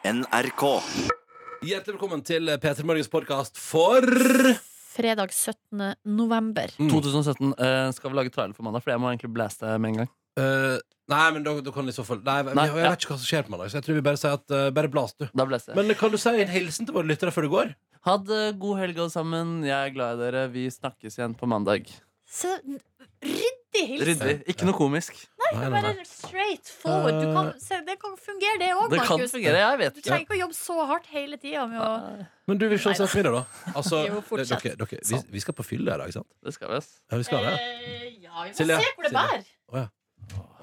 NRK. Hjertelig velkommen til P3 Morgens podkast for Fredag 17. november. Mm. 2017 eh, skal vi lage trailer for mandag, for jeg må egentlig blaste med en gang. Eh, Nei, men da, da kan i så fall Nei, Nei, jeg, jeg ja. vet ikke hva som skjer på mandag, så jeg tror vi bare sier at eh, bare blas, du. Da blaster jeg. Men kan du si en hilsen til våre lyttere før du går? Ha det god helg, alle sammen. Jeg er glad i dere. Vi snakkes igjen på mandag. Så ryddig hilsen! Ryddig. Ikke noe komisk. Nei, nei, nei. Bare straight forward. Du kan, se, det kan fungere, det òg, Det kan Markus. fungere. Jeg vet Du ikke. trenger ikke å jobbe så hardt hele tida med å Men du vil se oss Neida. ettermiddag, da? Altså, Jo, fortsett. dere, dere, vi, vi skal på fylle i dag, ikke sant? Det skal vi. ass. Ja, vi skal det. Eh, Ja, vi får Silje, se hvor det Silje. bærer.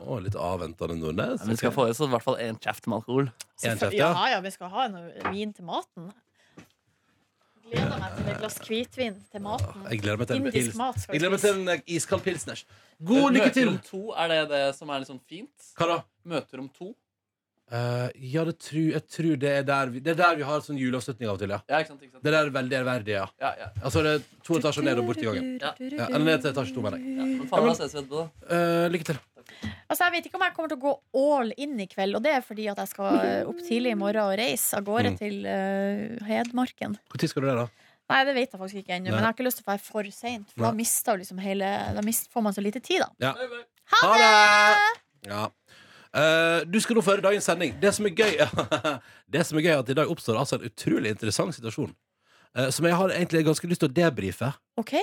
Å, litt avventende Nordnes. Men vi skal få i oss i hvert fall én kjeft med alkohol. En kjeft, ja. ja. ja, vi skal ha noe vin til maten. Gleder meg til et glass hvitvin til maten. Jeg gleder meg til en Indisk pils. mat skal Jeg gleder meg til en eh, iskald pilsners. God lykke til! Møterom to, er det det som er litt sånn fint? Hva da? Møterom to? Eh, ja, det tror, jeg tror det er der vi Det er der vi har sånn juleavslutning av og til, ja. Ja, ikke sant? Ikke sant? Det der er veldig ærverdig, ja. Ja, ja. Altså det er to etasjer ned og bort i gangen. Ja. Ja, eller ned til etasje to, mener jeg. ja. Men faen, da ses vi etterpå, da. Eh, lykke til. Altså, jeg vet ikke om jeg kommer til å gå all in i kveld, og det er fordi at jeg skal opp tidlig i morgen og reise av gårde Mm. til uh, Hedmarken. Når skal du det, da? Nei, det vet jeg faktisk ikke ennå, men jeg har ikke lyst til å være for seint, for da mister liksom hele Da mister, får man så lite tid, da. Ha det! Ja. Uh, du skal nå føre dagens sending. Det som er gøy Det som er gøy er at i dag oppstår altså en utrolig interessant situasjon. Uh, som jeg har egentlig ganske lyst til å debrife. OK.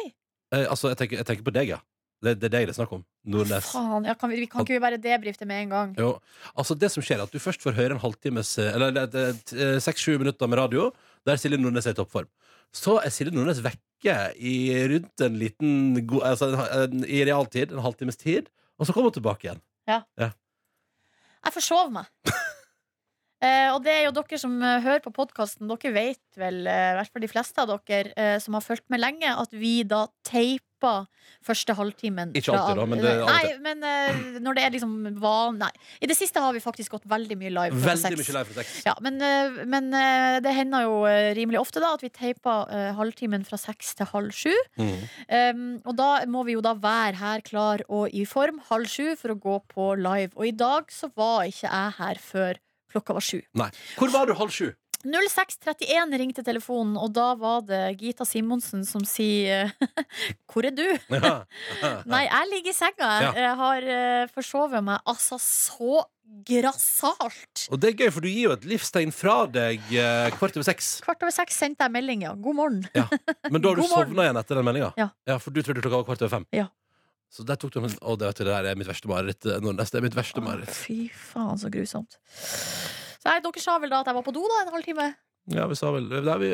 Uh, altså, jeg tenker, jeg tenker på deg, ja. Det, det er deg det er snakk om. Nordnes. Faen, ja, kan vi, vi kan ikke bare debrife det med en gang. Jo, altså det som skjer er at Du først får høre en halvtimes eh, Eller seks-sju minutter med radio der Silje Nordnes er i toppform. Så er Silje Nordnes vekke i rundt en liten altså, en, I realtid, en halvtimes tid, og så kommer hun tilbake igjen. Jeg forsov meg. Eh, og det er jo dere som eh, hører på podkasten, dere vet vel, eh, i hvert fall de fleste av dere som har fulgt med lenge, at vi da teiper første halvtimen. Ikke alltid da, men det er alltid. Nei, men når det er liksom van... Nei. I det siste har vi faktisk gått veldig mye live. klokka Veldig mye live fra seks. Ja, men, men det hender jo rimelig ofte da at vi teiper halvtimen fra seks til halv sju. Mm. Um, og da må vi jo da være her klar og i form halv sju for å gå på live. Og i dag så var ikke jeg her før klokka var sju. Nei. Hvor var du halv sju? 0631 ringte telefonen, og da var det Gita Simonsen som sier Hvor er du? Ja. Nei, jeg ligger i senga. Jeg har uh, forsovet meg altså så grassat. Og det er gøy, for du gir jo et livstegn fra deg eh, kvart over seks. Kvart over seks sendte jeg melding, ja. God morgen. Men da har du sovna igjen etter den meldinga? Ja. for du trodde klokka var kvart over fem? Ja. Så der tok du en Å, det, vet du, det der er mitt verste mareritt. eh, Nordnes. Det er mitt verste mareritt. Fy faen, så grusomt. Så nei, dere sa vel da at jeg var på do da en halvtime? Ja, vi sa vel det er vi,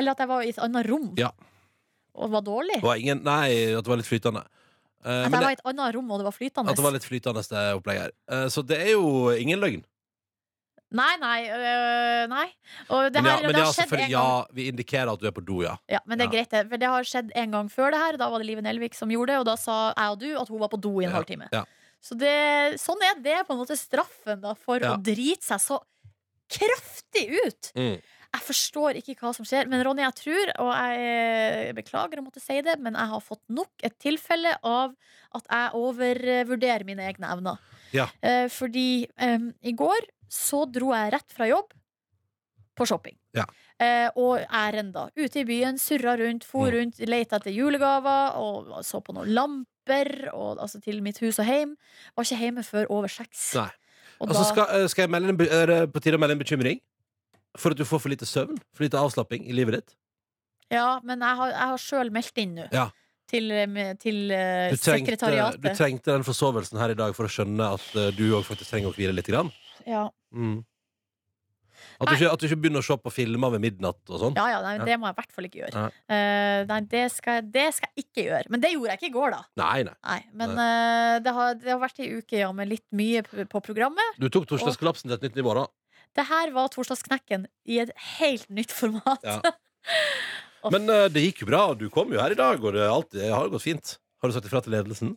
Eller at jeg var i et annet rom? Ja. Og var dårlig? var ingen, Nei, at det var litt flytende. Eh, At men jeg det, var i et annet rom, og det var flytende? at det var litt flytende det opplegget her. Eh, så det er jo ingen løgn. Nei, nei. øh, nei. Og det, Men ja, her, men det har skjedd en gang. ja, vi indikerer at du er på do, ja. Ja, men det er Ja. greit, det. For det har skjedd en gang før det her. Da var det Live Nelvik som gjorde det, og da sa jeg og du at hun var på do i en halvtime. ja. Så det, sånn er det på en måte straffen da, for å drite seg så kraftig ut. Mm. Jeg forstår ikke hva som skjer. Men Ronny, jeg tror, og jeg beklager å måtte si det, men jeg har fått nok et tilfelle av at jeg overvurderer mine egne evner. Ja. Eh, fordi em, i går så dro jeg rett fra jobb på shopping. Ja. Eh, og ærender. Ute i byen, surra rundt, for Mm. rundt, leita etter julegaver og så på noen lamper og, altså, til mitt hus og hjem. Var ikke hjemme før over seks. Nei. Og Altså, da- skal, eh, skal jeg melde en, er det på tide å melde en bekymring? For at du får for lite søvn? For lite avslapping i livet ditt? Ja, men jeg har, jeg har sjøl meldt inn nå. Ja. Til, eh, til uh, Du trengte, sekretariatet. du trengte den forsovelsen her i dag for å skjønne at uh, du òg faktisk trenger å hvile litt. Grann. Ja. Mm. At, du ikke, at du ikke begynner å se på filmer ved midnatt og sånn. ja, ja, nei, det må jeg i hvert fall ikke gjøre. Nei. Uh, nei, det skal, det skal jeg ikke gjøre. Men det gjorde jeg ikke i går, da. Nei, nei. Nei, men uh, det, har, det har vært ei uke ja, med litt mye på programmet. Du tok torsdagskollapsen til et nytt nivå, da. Det her var torsdagsknekken i et helt nytt format. Ja. Men uh, det gikk jo bra. Du kom jo her i dag, og det, alt, det har gått fint. Har du sagt ifra til ledelsen?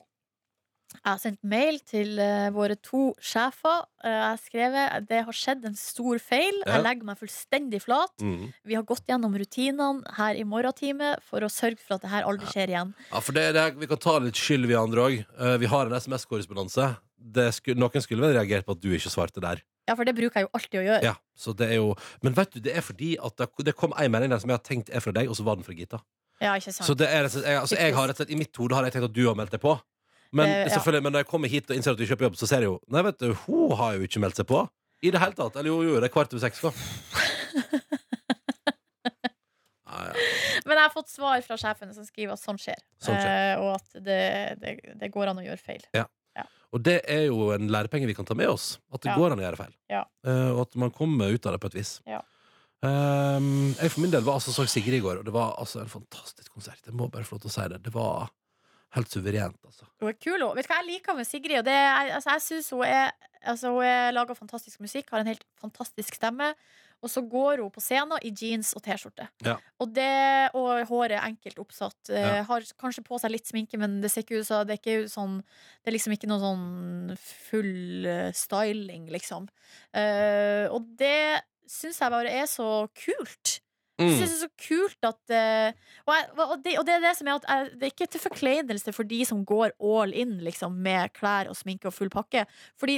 Jeg har sendt mail til eh, våre to sjefer. Eh, jeg har skrevet det har skjedd en stor feil. Ja. Jeg legger meg fullstendig flat. Mm. Vi har gått gjennom rutinene her i morgentime for å sørge for at det her aldri skjer igjen. Ja, for det, det, Vi kan ta litt skyld, vi andre òg. vi har en SMS-korrespondanse noen skulle vel reagert på at du ikke svarte der. Ja, for det bruker jeg jo alltid å gjøre. Ja, så det er jo Men vet du, det er fordi at det, det kom en melding der som jeg har tenkt er fra deg, og så var den fra Gita. Ja, ikke sant. Så det er, altså, jeg, altså, jeg har rett og slett, I mitt hode har jeg tenkt at du har meldt deg på. Men, det, ja. selvfølgelig, men når jeg kommer hit og innser at du ikke er jobb, så ser jeg jo Nei, vet du, hun har jo ikke meldt seg på. I det hele tatt. Eller jo, jo, det er kvart over seks. Ja, ja. Men jeg har fått svar fra sjefen som skriver at sånn skjer. Sånn skjer. Eh, og at det, det, det går an å gjøre feil. Og det er jo en lærepenge vi kan ta med oss. At det Ja. går an å gjøre feil. Ja. Eh, og at man kommer ut av det på et vis. Ja. Um, jeg for min del var altså så Sigrid i går, og det var altså en fantastisk konsert. Jeg må bare få lov til å si det. Det var helt suverent, altså. Hun er kul. hun. Vet du hva jeg liker med Sigrid? Og det er, altså, jeg synes hun er altså, Hun er lager fantastisk musikk, har en helt fantastisk stemme. Og så går hun på scenen i jeans og T-skjorte. Ja. Og, det- og håret er enkelt oppsatt. Eh, Ja. Har kanskje på seg litt sminke, men det ser ikke ut så, det sånn Det er liksom ikke noe sånn full eh, styling, liksom. Uh, og det syns jeg bare er så kult. Jeg Mm. synes det er så kult at eh, og, jeg, og, det, og det er det som er at jeg, Det er ikke til forkleinelse for de som går all in liksom, med klær og sminke og full pakke. Fordi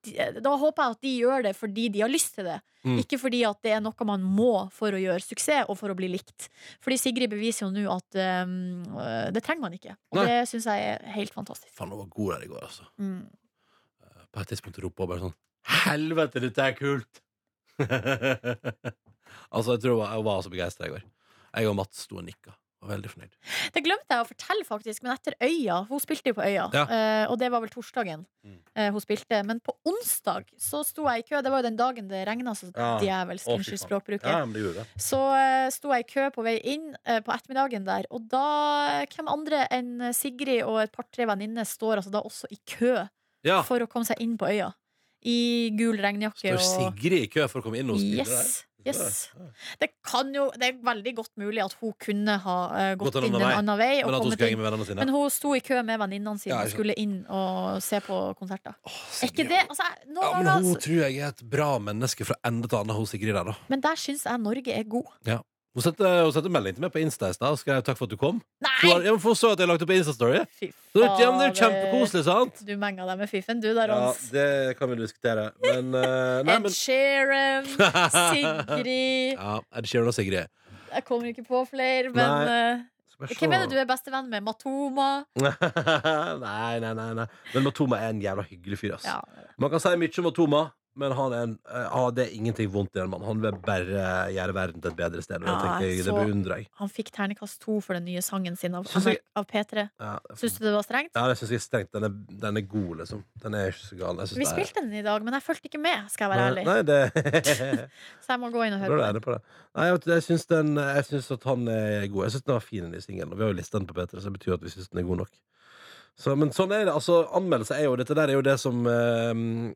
Da håper jeg at de gjør det fordi de har lyst til det. Mm. Ikke fordi at det er noe man må for å gjøre suksess og for å bli likt. Fordi Sigrid beviser jo nå at um, det trenger man ikke. Og Nei. det syns jeg er helt fantastisk. Faen, hun var god der i går, altså. Mm. På et tidspunkt ropte hun bare sånn Helvete, dette er kult! altså, jeg tror jeg var så begeistra i går. Jeg og Mats sto og nikka. Var veldig fornøyd. Det glemte jeg å fortelle, faktisk. Men etter Øya Hun spilte jo på Øya, Ja. eh, og det var vel torsdagen Mm. eh, hun spilte. Men på onsdag så sto jeg i kø. Det var jo den dagen det regna så Ja. djevelsk. Unnskyld språkbruket. Ja, det det. Så eh, sto jeg i kø på vei inn på ettermiddagen der, og da Hvem andre enn Sigrid og et par-tre venninner står altså da også i kø Ja. for å komme seg inn på Øya. I gul regnjakke Står Sigrid i kø for å komme inn og spille Yes. der? yes. Det kan jo Det er veldig godt mulig at hun kunne ha uh, gått, Gått en inn en annen vei. Men hun inn. Men hun sto i kø med venninnene sine Ja, og skulle inn og se på konserter. Åh, Er ikke det altså, Ja, men hun altså- tror jeg er et bra menneske fra ende til annen, hun Sigrid der, da. Men der syns jeg Norge er god. Hun sendte, hun sendte melding til meg på Insta i stad og skrev takk for at du kom. Nei! Hun, ja, men for hun så at jeg lagde opp Insta-story. Fy Så det- Ja, men det er jo kjempekoselig, sant? Du menga deg med fiffen, du der, Ja, det kan vi diskutere. Men eh, Nei, Ed Sheeran, Sigrid Ja, Ed Sheeran og Sigrid. Jeg kommer ikke på flere, men eh, Hvem er det du er bestevenn med? Matoma? nei, nei, nei, nei. Men Matoma er en jævla hyggelig fyr. ass. Ja. Man kan si mye om Matoma, men han er en, eh, ah, det er ingenting vondt i den mannen. Han vil bare gjøre verden til et bedre sted. Ja, tenker jeg, det beundrer jeg. Han fikk terningkast to for den nye sangen sin av, jeg- av P3. Ja, Syns du det var strengt? ja det syns jeg er strengt. Den er, den er god, liksom. Den er ikke så gal. Vi er- spilte den i dag, men jeg fulgte ikke med, skal jeg være ærlig. Nei, det Så jeg må gå inn og høre på den. på det. Nei, jeg, jeg syns at han er god. Jeg syns den var fin, den singelen. Vi har jo lista den på P3, så det betyr at vi syns den er god nok. Så, men sånn er det. Altså, anmeldelse er jo Dette der er jo det som eh,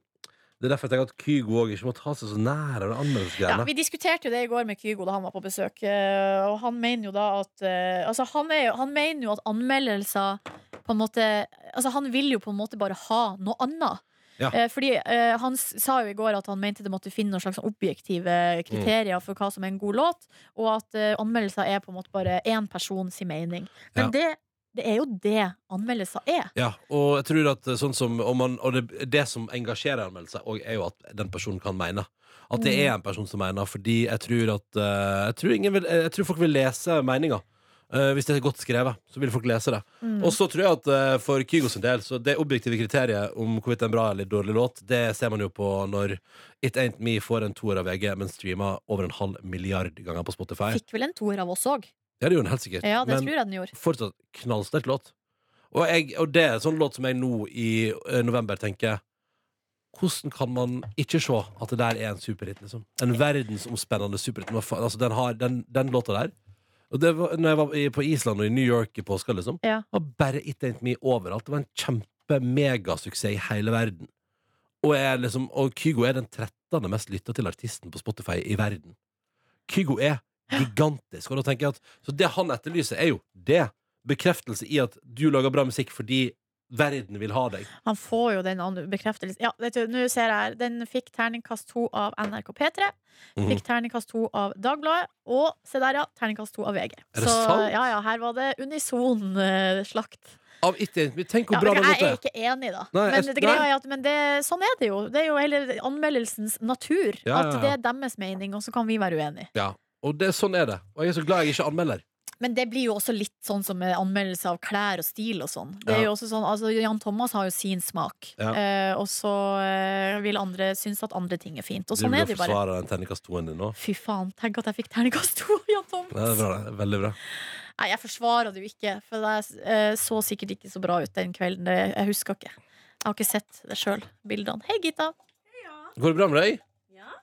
Det er derfor jeg tenker at Kygo òg ikke må ta seg så nær av det Ja, anmeldelsesgreiene. vi diskuterte jo det i går med Kygo da han var på besøk, eh, og han mener jo da at eh, Altså, han, er, han mener jo at anmeldelser på en måte Altså, han vil jo på en måte bare ha noe annet. Ja. Eh, fordi eh, han sa jo i går at han mente det måtte finne noen slags objektive kriterier for hva som er en god låt, og at eh, anmeldelser er på en måte bare én persons mening. Men Ja. det, det er jo det anmeldelser er. Ja, og jeg tror at sånn som Og, man, Og det, det som engasjerer anmeldelser, og er jo at den personen kan mene. At det er en person som mener, fordi jeg tror at eh, jeg, tror ingen vil, jeg tror folk vil lese meninga. Eh, hvis det er godt skrevet, så vil folk lese det. Mm. Og så tror jeg at eh, for Kygo sin del, så det objektive kriteriet om hvorvidt det er en bra eller dårlig låt, det ser man jo på når It Ain't Me får en toer av VG, men streamer over en halv milliard ganger på Spotify. Fikk vel en toer av oss òg. Ja, det gjorde den helt sikkert. Ja, det men tror jeg den gjorde. fortsatt knallsterk låt. Og, jeg, og det er en sånn låt som jeg nå i eh, november tenker Hvordan kan man ikke se at det der er en superhit? Liksom? En verdensomspennende superhit. Faen, Altså, den, har, den, den låta der og det var, når jeg var i- på Island og i New York i påska, liksom, Ja. var bare It Ain't Me overalt. Det var en kjempe-megasuksess i hele verden. Og, jeg er liksom, og Kygo er den 13. mest lytta til artisten på Spotify i verden. Kygo er gigantisk. Og da tenker jeg at Så det han etterlyser, er jo det. Bekreftelse i at du lager bra musikk fordi verden vil ha deg. Han får jo den bekreftelsen. Ja, vet du, nå ser jeg her. Den fikk terningkast to av NRK P3. Mhm. Fikk terningkast to av Dagbladet. Og se der, ja, terningkast to av VG. Er det Så sant? ja, ja, her var det unison eh, slakt. Av ikke Tenk hvor Ja, bra det det jeg er ikke enig, da. Nei, men jeg- det greia nei. er at men det, sånn er det jo. Det er jo hele anmeldelsens natur. Ja, ja, At det er deres mening, og så kan vi være uenige. Ja, og det, sånn er det. Og jeg er så glad jeg ikke anmelder. Men det blir jo også litt sånn som med anmeldelse av klær og stil og sånn. Det er jo også sånn, altså Jan Thomas har jo sin smak, Ja. eh, og så eh, vil andre synes at andre ting er fint. Og sånn er det jo bare. forsvare den terningkast toen din nå. Fy faen, tenk at jeg fikk terningkast to av Jan Thomas! Ja, det er bra, det. Veldig bra. Nei, jeg forsvarer det jo ikke, for det eh, så sikkert ikke så bra ut den kvelden. Det, jeg husker ikke. Jeg har ikke sett det sjøl, bildene. Hei, Gita. Går det bra med deg? Ja.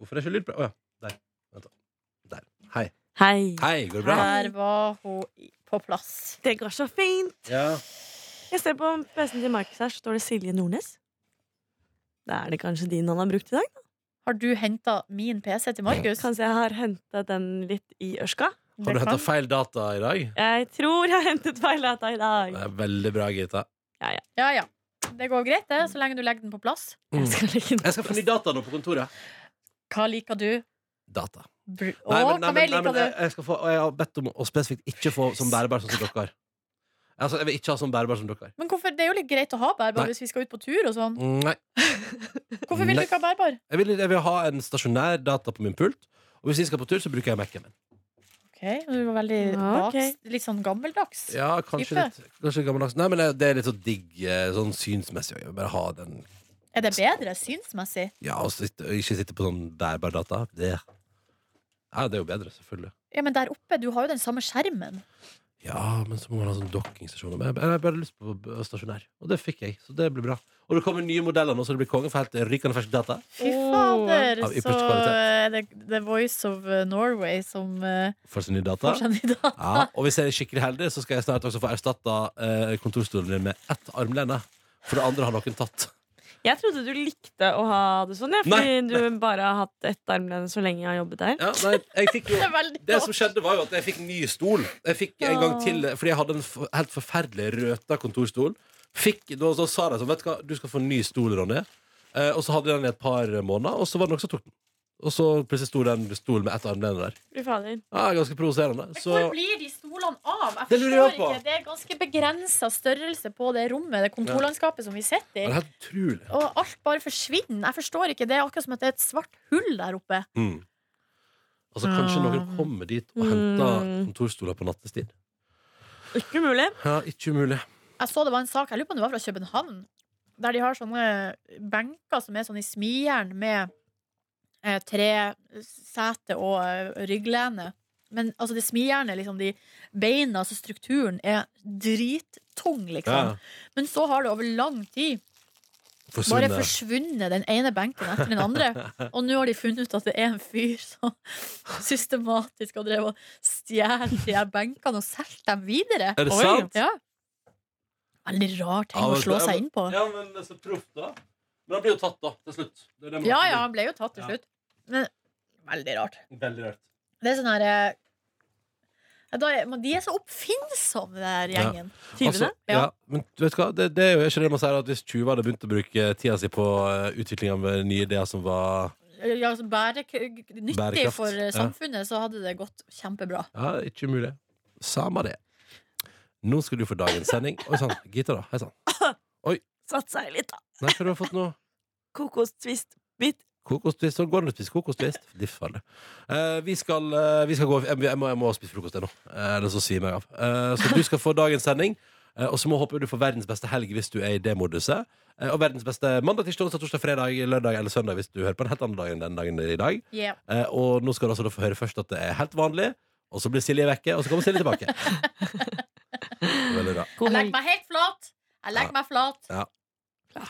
Hvorfor er det ikke lyd på Å ja. Der. Vent, da. Der. Hei. Hei. Hei, går det bra? Der var hun på plass. Det går så fint. Ja. Jeg ser på PC-en til Markus her, så står det Silje Nordnes. Da er det kanskje din han har brukt i dag? Har du henta min PC til Markus? Kanskje jeg har hentet den litt i ørska? Har du henta feil data i dag? Jeg tror jeg har hentet feil data i dag. Det er veldig bra, Gita. Ja, ja. Det går greit, det, så lenge du legger den på plass. Mm. Jeg skal legge den Jeg skal få ny data nå på kontoret. Hva liker du? Data. Br Nei, men, nei, men, nei, men jeg, jeg, få, jeg har bedt om å spesifikt ikke få bærbar sånn som dere har. Altså, jeg vil ikke ha sånn bærbar som dere har. Men hvorfor, Det er jo litt greit å ha bærbar Nei. hvis vi skal ut på tur og sånn. Mm, Nei. Hvorfor vil Nei. du ikke ha bærbar? Jeg vil, jeg vil ha en stasjonær data på min pult. Og hvis vi skal på tur, så bruker jeg Mac-en min. Okay, Du var veldig Ja, okay. baks, litt sånn gammeldags. Ja, kanskje Type. litt, kanskje litt gammeldags. Nei, men det- det er litt så digg eh, sånn synsmessig. Jeg vil bare ha den Er det bedre synsmessig? Ja, og og ikke sitte på sånn bærbar data. Det. Ja, det er jo bedre, selvfølgelig. Ja, Men der oppe, du har jo den samme skjermen. Ja, men så må man ha sånn dokkingstasjon. Men jeg jeg har bare lyst på stasjonær. Og det fikk jeg, så det blir bra. Og det kommer nye modeller nå, så det blir konge for helt rykende fersk data. Fy fader, Av så ypperste kvalitet. er det The Voice of uh, Norway som uh, Får seg nye data. får seg ny data. Ja, og hvis jeg er skikkelig heldig, så skal jeg snart også få erstatta eh, kontorstolen din med ett armlene. For det andre har noen tatt. Jeg trodde du likte å ha det sånn, ja, fordi du bare har hatt ett armlene så lenge jeg har jobbet der. Ja, nei, jeg fikk jo Det Det som skjedde, var jo at jeg fikk ny stol. Jeg fikk en gang til Fordi jeg hadde en helt forferdelig røta kontorstol. Fikk, da, så sa de sånn Vet du hva, du skal få en ny stol, Ronny. Eh, og så hadde jeg den i et par måneder, og så var det noen som tok den. Og så plutselig sto den stolen med ett armlene der. Fy fader. Ja, ganske provoserende. Men Så Hvor blir de stolene av? Jeg Det lurer jeg forstår på. ikke. Det er ganske begrensa størrelse på det rommet, det kontorlandskapet som vi sitter det i. er helt utrolig. Og alt bare forsvinner. Jeg forstår ikke. Det er akkurat som at det er et svart hull der oppe. Mm. Altså, kanskje Ja. noen kommer dit og henter Mm. kontorstoler på nattestid. Ikke umulig. Ja, ikke umulig. Jeg så det var en sak, jeg lurer på om det var fra København, der de har sånne benker som er sånn i smijern med eh, tre sete og eh, rygglene. Men altså det smijernet, liksom de beina, altså strukturen, er drittung, liksom. Ja, Men så har det over lang tid bare forsvunnet. forsvunnet den ene benken etter den andre. Og nå har de funnet ut at det er en fyr som systematisk har drevet og stjålet de her benkene og solgt dem videre. Er det Oi. sant? Ja. Veldig rar ting Ja, å slå seg inn på. Ja, men det er så proft, da. Men han blir jo tatt, da, til slutt. Det er det Ja, ja, han ble jo tatt til Ja. slutt. Men veldig rart. Veldig rart. Det er sånn her eh, da er, men De er så oppfinnsomme, den der gjengen. Tyvene? Altså, ja. Ja. men vet du hva? Det, det er jo ikke det man sier at hvis 20 hadde begynt å bruke tida si på eh, utvikling av nye ideer som var Ja, altså bærek nyttig Bærekraft, for eh, ja. samfunnet, så hadde det gått kjempebra. Ja, ikke umulig. Samme det. Nå skal du få dagens sending. Oi sann. Gita, da. Hei sann. Satt seg litt, da. Nei, hva har du fått nå? Kokostvist-bit. Kokostvist. Sånn går det an å spise kokostvist. Livsfarlig. Uh, vi, skal, eh, vi skal gå jeg, jeg, må, jeg må spise frokost ennå, eh, ellers så svimer jeg av. Uh, så du skal få dagens sending. Uh, og så må håpe du får verdens beste helg hvis du er i det moduset. Eh, og verdens beste mandag, tirsdag, onsdag, torsdag, fredag, lørdag eller søndag hvis du hører på en helt annen dag enn den dagen i dag. Yeah. Eh, og nå skal du altså få høre først at det er helt vanlig, og så blir Silje vekke, og så kommer Silje tilbake. Veldig bra. Jeg legger meg helt flat. Jeg legger meg flat.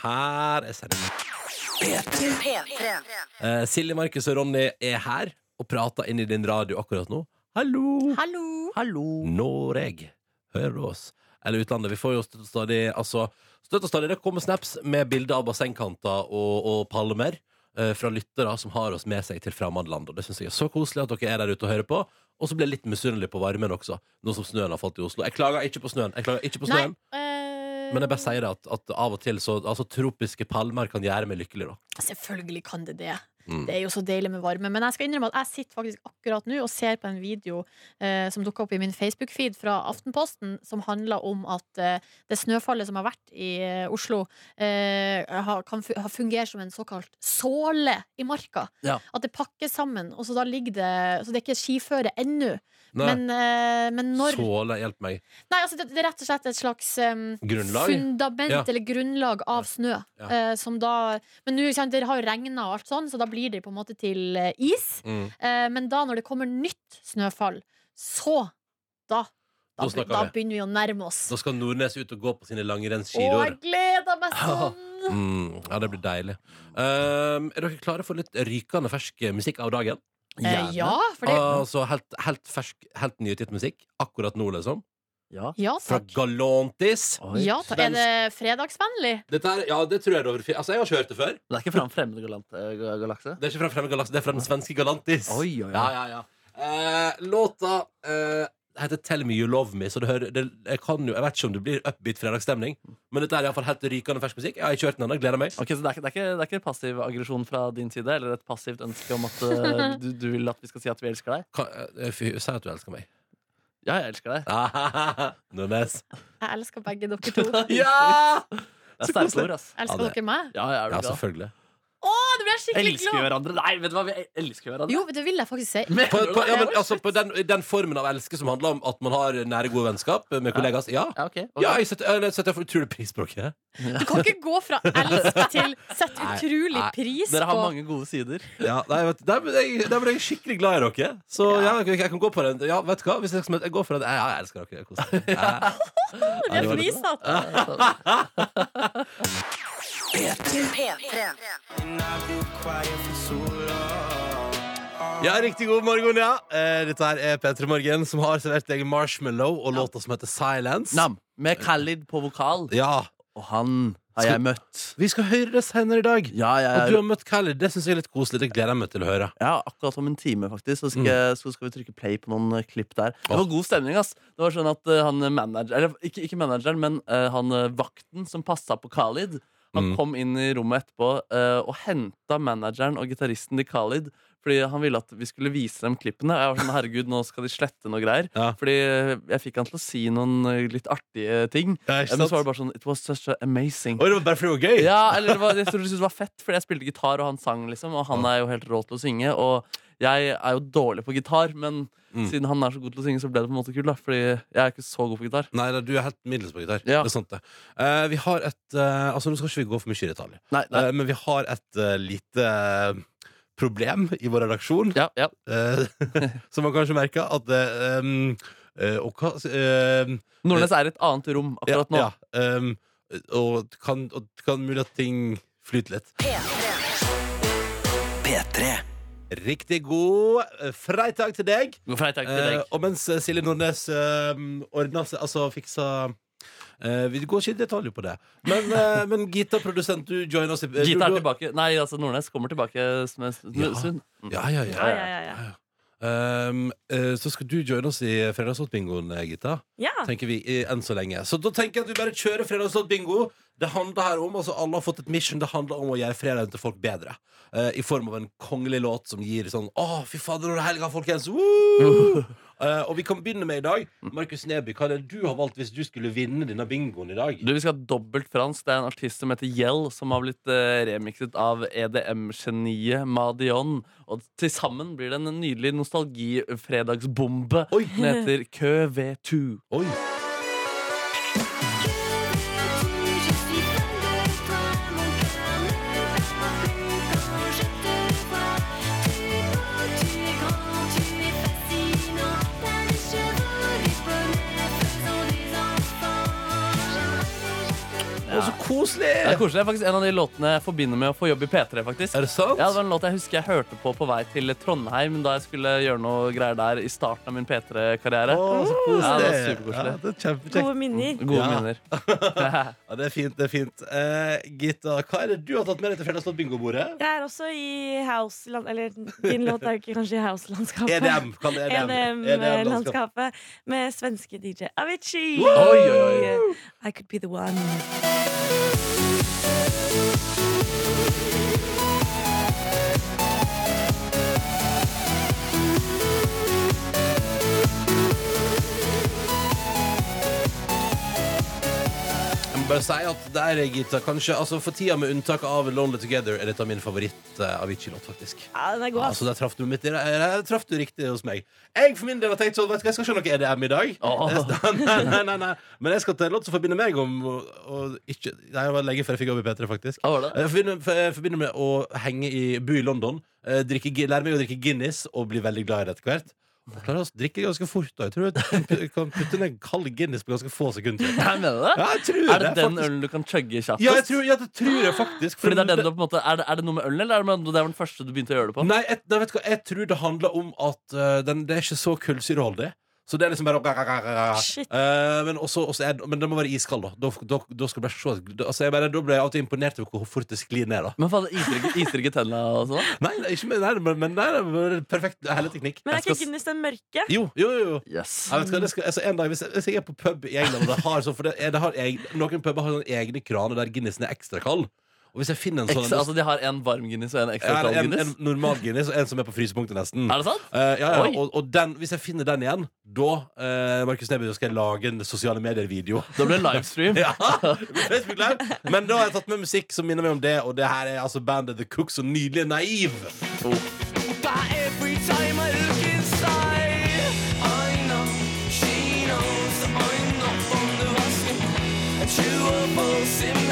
Her er sendingen. Eh, Silje, Markus og Ronny er her og prater inn i din radio akkurat nå. Hallo! Hallo. Hallo! Noreg. Du oss? Eller utlandet. Vi får jo støtt og stadig Altså, støtt og stadig det kommer snaps med bilder av bassengkanter og, og palmer eh, fra lyttere som har oss med seg til fremmedland. Og det syns jeg er så koselig at dere er der ute og hører på. Og så blir jeg litt misunnelig på varmen også, nå som snøen har falt i Oslo. Jeg klager ikke på snøen. Jeg klager ikke på Nei. snøen eh, Men jeg bare sier det at, at av og til så Altså, tropiske palmer kan gjøre meg lykkelig, da. Selvfølgelig kan det det. Mm. Det er jo så deilig med varme. Men jeg skal innrømme at jeg sitter faktisk akkurat nå og ser på en video eh, som dukka opp i min Facebook-feed fra Aftenposten, som handler om at eh, det snøfallet som har vært i eh, Oslo, eh, har, kan fungere som en såkalt såle i marka. Ja. At det pakkes sammen, og så da ligger det Så det er ikke skiføre ennå. Men, eh, men når Såle, hjelp meg. Nei, altså det, det er rett og slett et slags um, fundament Ja. eller grunnlag av snø. Ja. eh, som da Men nå, det har jo regna og alt sånn, så da blir det på en måte til eh, is. Mm. Eh, men da, når det kommer nytt snøfall, så Da, Da da, da begynner vi å nærme oss. Da skal Nordnes ut og gå på sine Å, jeg gleder meg sånn! Mm, ja, det blir deilig. Um, er dere klare for litt rykende fersk musikk av dagen? Eh, ja, for det Altså helt, helt fersk, helt nyutgitt musikk akkurat nå, liksom. Ja. Ja Fra takk. Galantis. Oi. Ja, takk. Er det fredagsvennlig? Dette er, ja, det tror jeg det var Altså, jeg har ikke hørt det før. Det er ikke fra en fremmed galant, eh, galakse? Det er ikke fra en fremmed Galakse, det er fra den svenske Galantis. Oi, oi, oi. Ja, ja, ja. Eh, låta eh, heter Tell Me You Love Me, så det hører, det, jeg, kan jo, jeg vet ikke om det blir upbeat fredagsstemning, men dette er iallfall helt rykende fersk musikk. Jeg har ikke hørt den ennå. Gleder meg. Ok, så det er, det, er ikke, det er ikke passiv aggresjon fra din side, eller et passivt ønske om at eh, du, du vil at vi skal si at vi elsker deg? Kan, eh, fy- Si at du elsker meg. Ja, jeg elsker deg. Nunes. Jeg elsker begge dere to. Ja! Det er sterke ord, ass. Elsker Ja, dere meg? Ja, jeg er du Ja, glad? selvfølgelig. Å, det ble jeg skikkelig Elsker vi hverandre? Nei, vet du hva, vi elsker hverandre. Jo, det vil jeg faktisk si. På, på, ja, men, altså, på den, den formen av elske som handler om at man har nære, gode vennskap med kollegaer. Ja. Ja, ok. okay. Ja, jeg setter, setter utrolig pris på dere. Du kan ikke gå fra elsk til sett utrolig nei. pris Dere har mange gode sider. Ja, nei, vet, der, ble jeg, der ble jeg skikkelig glad i dere. Så ja, jeg, jeg kan gå på den. Ja, vet du hva? Hvis jeg, jeg går for den. Ja, jeg elsker dere. Kos dere. Ja. Det er fnisete. Ja, riktig god morgen, ja. Eh, dette her er P3 Morgen, som har servert deg Marshmallow og låta som heter Silence. Nam, med Khalid på vokal. Ja, Og han har jeg møtt. Vi skal høre det senere i dag. Ja, jeg Og du har møtt Khalid. Det syns jeg er litt koselig. Det gleder jeg meg til å høre. Ja, akkurat om en time, faktisk. Så skal, så skal vi trykke play på noen eh, klipp der. Det var god stemning, ass. Det var sånn at uh, han manager Eller ikke, ikke manageren, men uh, han vakten som passa på Khalid. Han Mm. kom inn i rommet etterpå uh, og henta manageren og gitaristen til Khalid. Fordi han ville at vi skulle vise dem klippene. Jeg var sånn, herregud, nå skal de slette noe greier. Ja. Fordi jeg fikk han til å si noen eh, litt artige ting. Ja, Eh, Men så var det bare sånn It was such amazing. Og det var bare fordi det var gøy? Ja, eller det var, jeg tror syntes det var fett, fordi jeg spilte gitar, og han sang, liksom. Og han er jo helt rå til å synge. Og jeg er jo dårlig på gitar, men Mm. siden han er så god til å synge, så ble det på en måte kult. da Fordi jeg er ikke så god på gitar. Nei, du er helt middels på gitar. Ja. Det er sant, det. Uh, vi har et uh, Altså, nå skal ikke vi gå for mye i detalj, Nei, nei. Uh, men vi har et lite problem i vår redaksjon. Ja, ja. Som man kanskje merker at um, eh, Og hva Nordnes er et annet rom akkurat nå. Ja, um, og kan, og kan mulig at ting flyter litt. Riktig god freitag fredag til deg. God fredag til deg. Eh, og mens eh, Silje Nordnes eh, ordna seg, altså fiksa eh, Vi går ikke i detalj på det. Men, eh, men Gita, produsent, du joiner oss i Gita er tilbake. Nei, altså Nordnes kommer tilbake som en Ja. stund. Ja, ja, ja. Ja, ja, ja, ja. Um, uh, så skal du joine oss i Fredagslåtbingoen, eh, Gita. ja. Tenker vi i- enn så lenge Så da tenker jeg at vi bare kjører Fredagslåtbingo. Det handler her om, altså Alle har fått et mission. Det handler om å gjøre fredagen til folk bedre. Uh, I form av en kongelig låt som gir sånn Å, fy fader, nå er det helga, folkens! Woo! Eh, og vi kan begynne med i dag. Markus Neby, hva er det du har valgt hvis du skulle vinne denne bingoen i dag? Du, Vi skal ha dobbelt fransk. Det er en artist som heter Yell, som har blitt uh, remixet av EDM-geniet Madion. Og til sammen blir det en nydelig nostalgifredagsbombe. Den heter Kø V2. Oi! Koselig! Det er koselig. Det er faktisk en av de låtene jeg forbinder med å få jobb i P3. faktisk Er det sant? Ja, det var en låt jeg husker jeg hørte på på vei til Trondheim da jeg skulle gjøre noe greier der i starten av min P3-karriere. Oh, så koselig. Ja, det var superkoselig. Ja, det er kjempekjekt. Gode minner. Gode Ja. minner. Ja, det er fint. det er fint Uh, Gitta, hva er det du har tatt med deg til Fredagslåt-bingobordet? Jeg er også i house Eller din låt er ikke kanskje i house-landskapet. EDM. Kall det EDM. EDM-landskap. EDM-landskapet med svenske DJ Avicii. Oi, oi, oi. I could be the one. Thank you. Bare si at der, Gita, kanskje altså For tida, med unntak av Lonely Together, er dette min favoritt-Avicii-låt, faktisk. Ja, den er god, Altså, der traff du, der traff du riktig hos meg. Jeg for min del har tenkt sånn Vet du hva, jeg skal se noe EDM i dag. Oh. Nei, nei, nei, nei. Men jeg skal til en låt som forbinder meg om og, og ikke Nei, det var lenge før jeg fikk jobb i P3, faktisk. Ah, var det? Jeg forbinder, for- jeg forbinder med å henge i, bo i London, eh, drikke, lære meg å drikke Guinness og bli veldig glad i det etter hvert. Klarer å drikke ganske fort. Da. Jeg tror jeg kan putte ned en kald Guinness på ganske få sekunder. Jeg mener det? Ja, jeg tror Er det den faktisk. ølen du kan chugge kjappest? Ja, jeg tror, ja, det tror jeg faktisk. Fordi det er, den du, på en måte, er, det, er det noe med ølen, eller er det, det var den første du begynte å gjøre det på? Nei, jeg, vet hva, jeg tror det handler om at uh, den, det er ikke så kullsyreholdig. Så det er liksom bare Shit. Eh, men, også, også er, men det må være iskald, da. Da, da, da skal du bare se altså, jeg bare, Da ble jeg alltid imponert over hvor fort det sklir ned. da Men faen, det ikke, iser og sånn? Nei, det er ikke med, nei, men, men nei, det er perfekt helleteknikk. Men er ikke Guinness den mørke? Jo, jo, jo. Yes. Jeg vet, hva, det skal, altså, en dag, hvis, jeg, hvis jeg er på pub i England og det har sånn, For det, det har jeg, Noen puber har sånne egne kraner der Guinnessen er ekstra kald. Og hvis jeg finner en sånn Ekstra, altså, de har en varm Guinness og en ekstra kald en, en normal Guinness og en som er på frysepunktet, nesten. Er det sant? Eh, ja, ja, Oi. og, og den, hvis jeg finner den igjen, da uh, Markus Neby, skal jeg lage en sosiale medier-video. Da blir det livestream. Ja, Facebook Live. Men da har jeg tatt med musikk som minner meg om det, og det her er altså bandet The Cooks og nydelige Naiv. Åh, den er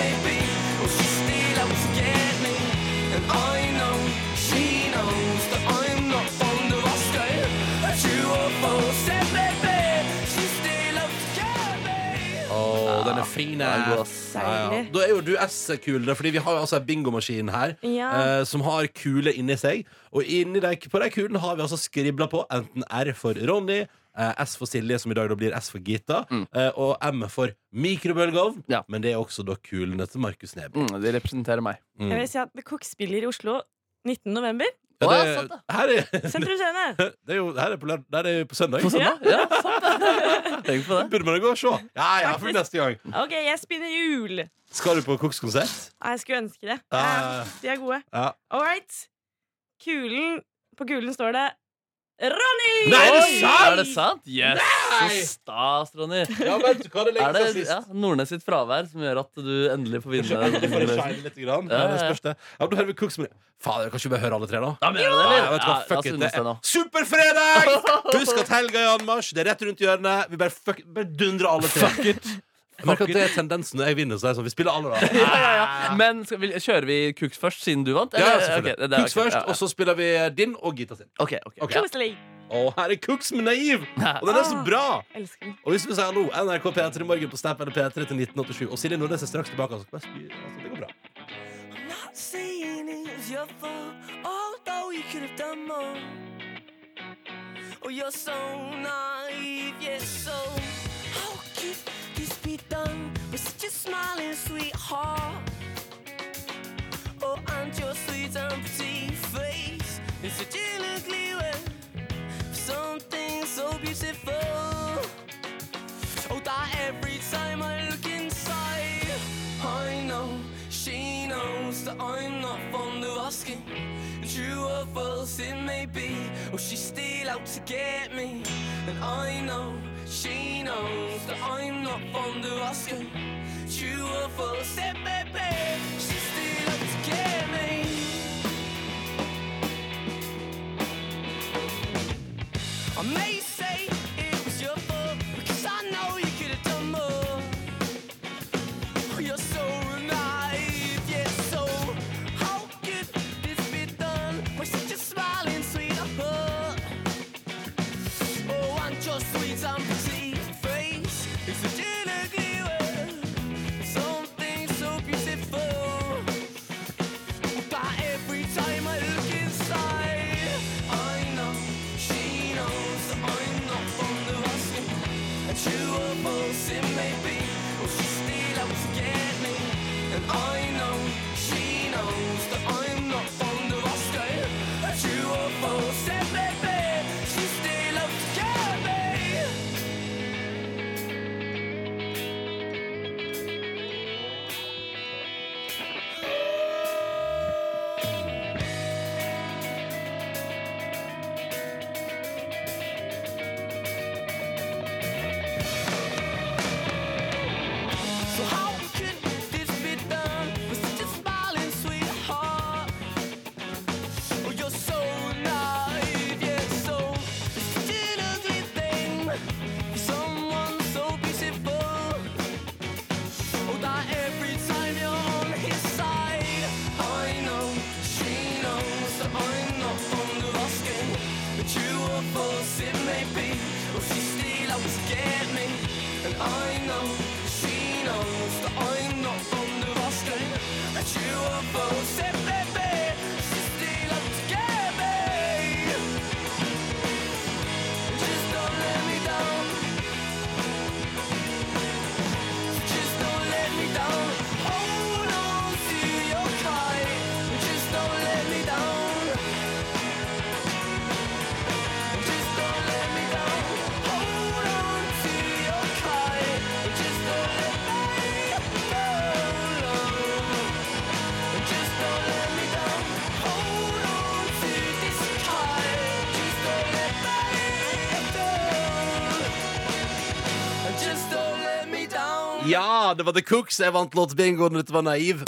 fin. den god, ass. Ja, ja. Da er jo du S-kulene, Fordi vi har jo altså en bingomaskin her Ja. eh, som har kule inni seg. Og inni de, på de kulene har vi altså skribla på enten R for Ronny, eh, S for Silje, som i dag da blir S for Gita, eh, og M for mikrobølgeovn. Ja. Men det er også da kulene til Markus Neby. Mm, de representerer meg. Mm. Jeg vil si at The Cook spiller i Oslo 19. november. Ja, Å, det, ja, sant det. her, er, Sentrum Scene. det er jo her er på, lørd- er det på søndag. På søndag? Ja, sant det. Tenk på det. Burde man jo gå og se. Ja, ja, for Faktisk. neste gang. OK, jeg spinner hjul. Skal du på kokskonsert? Nei, Jeg skulle ønske det. Ja. De er gode. Ja. All right. Kulen På kulen står det Ronny! Nei, er det sant? Er det sant? Yes! Nei! Så stas, Ronny. Ja, vet hva er det Er det ja, Nordnes sitt fravær som gjør at du endelig får Kanskje endelig får det vinne? shine litt grann. Ja, det ja, ja. spørs det. Ja, da hører vi Cooks med Fader, kan ikke vi bare høre alle tre, da? Ja, men, ja, det, Ja, vet du hva, fuck it, det er nå. Superfredag! Husk at helga er i anmarsj. Det er rett rundt hjørnet. Vi bare, fuck, bare dundrer alle tre. Fuck it. Jeg merker at det er tendensen når jeg vinner. Så er det sånn, vi spiller alle, da. Ja, ja, ja. Men skal vi, kjører vi Cooks først, siden du vant? Ja, selvfølgelig. Okay, det er Cooks ok, først, ja, ja. og så spiller vi din og Gita sin. Ok, ok. Ok. Koselig. Og her er Cooks med Naiv! Og den er så bra! Elsker den. Og hvis vi sier hallo, NRK P3 Morgen på Snap eller P3 til 1987. Og Silje Nordnes er straks tilbake. Altså, bare spy, altså, det går bra. Be done with such a smiling sweetheart? Oh, and your sweet and pretty face is such an ugly way for something so beautiful. Oh, that every time I look inside, I know she knows that I'm not fond of asking. True or false it may be, or she's still out to get me. And I know she knows that I'm not fond of asking. Or false it may be, she's still out to get me. I may det var The Cooks. Jeg vant låtbingoen. Dette var Naiv.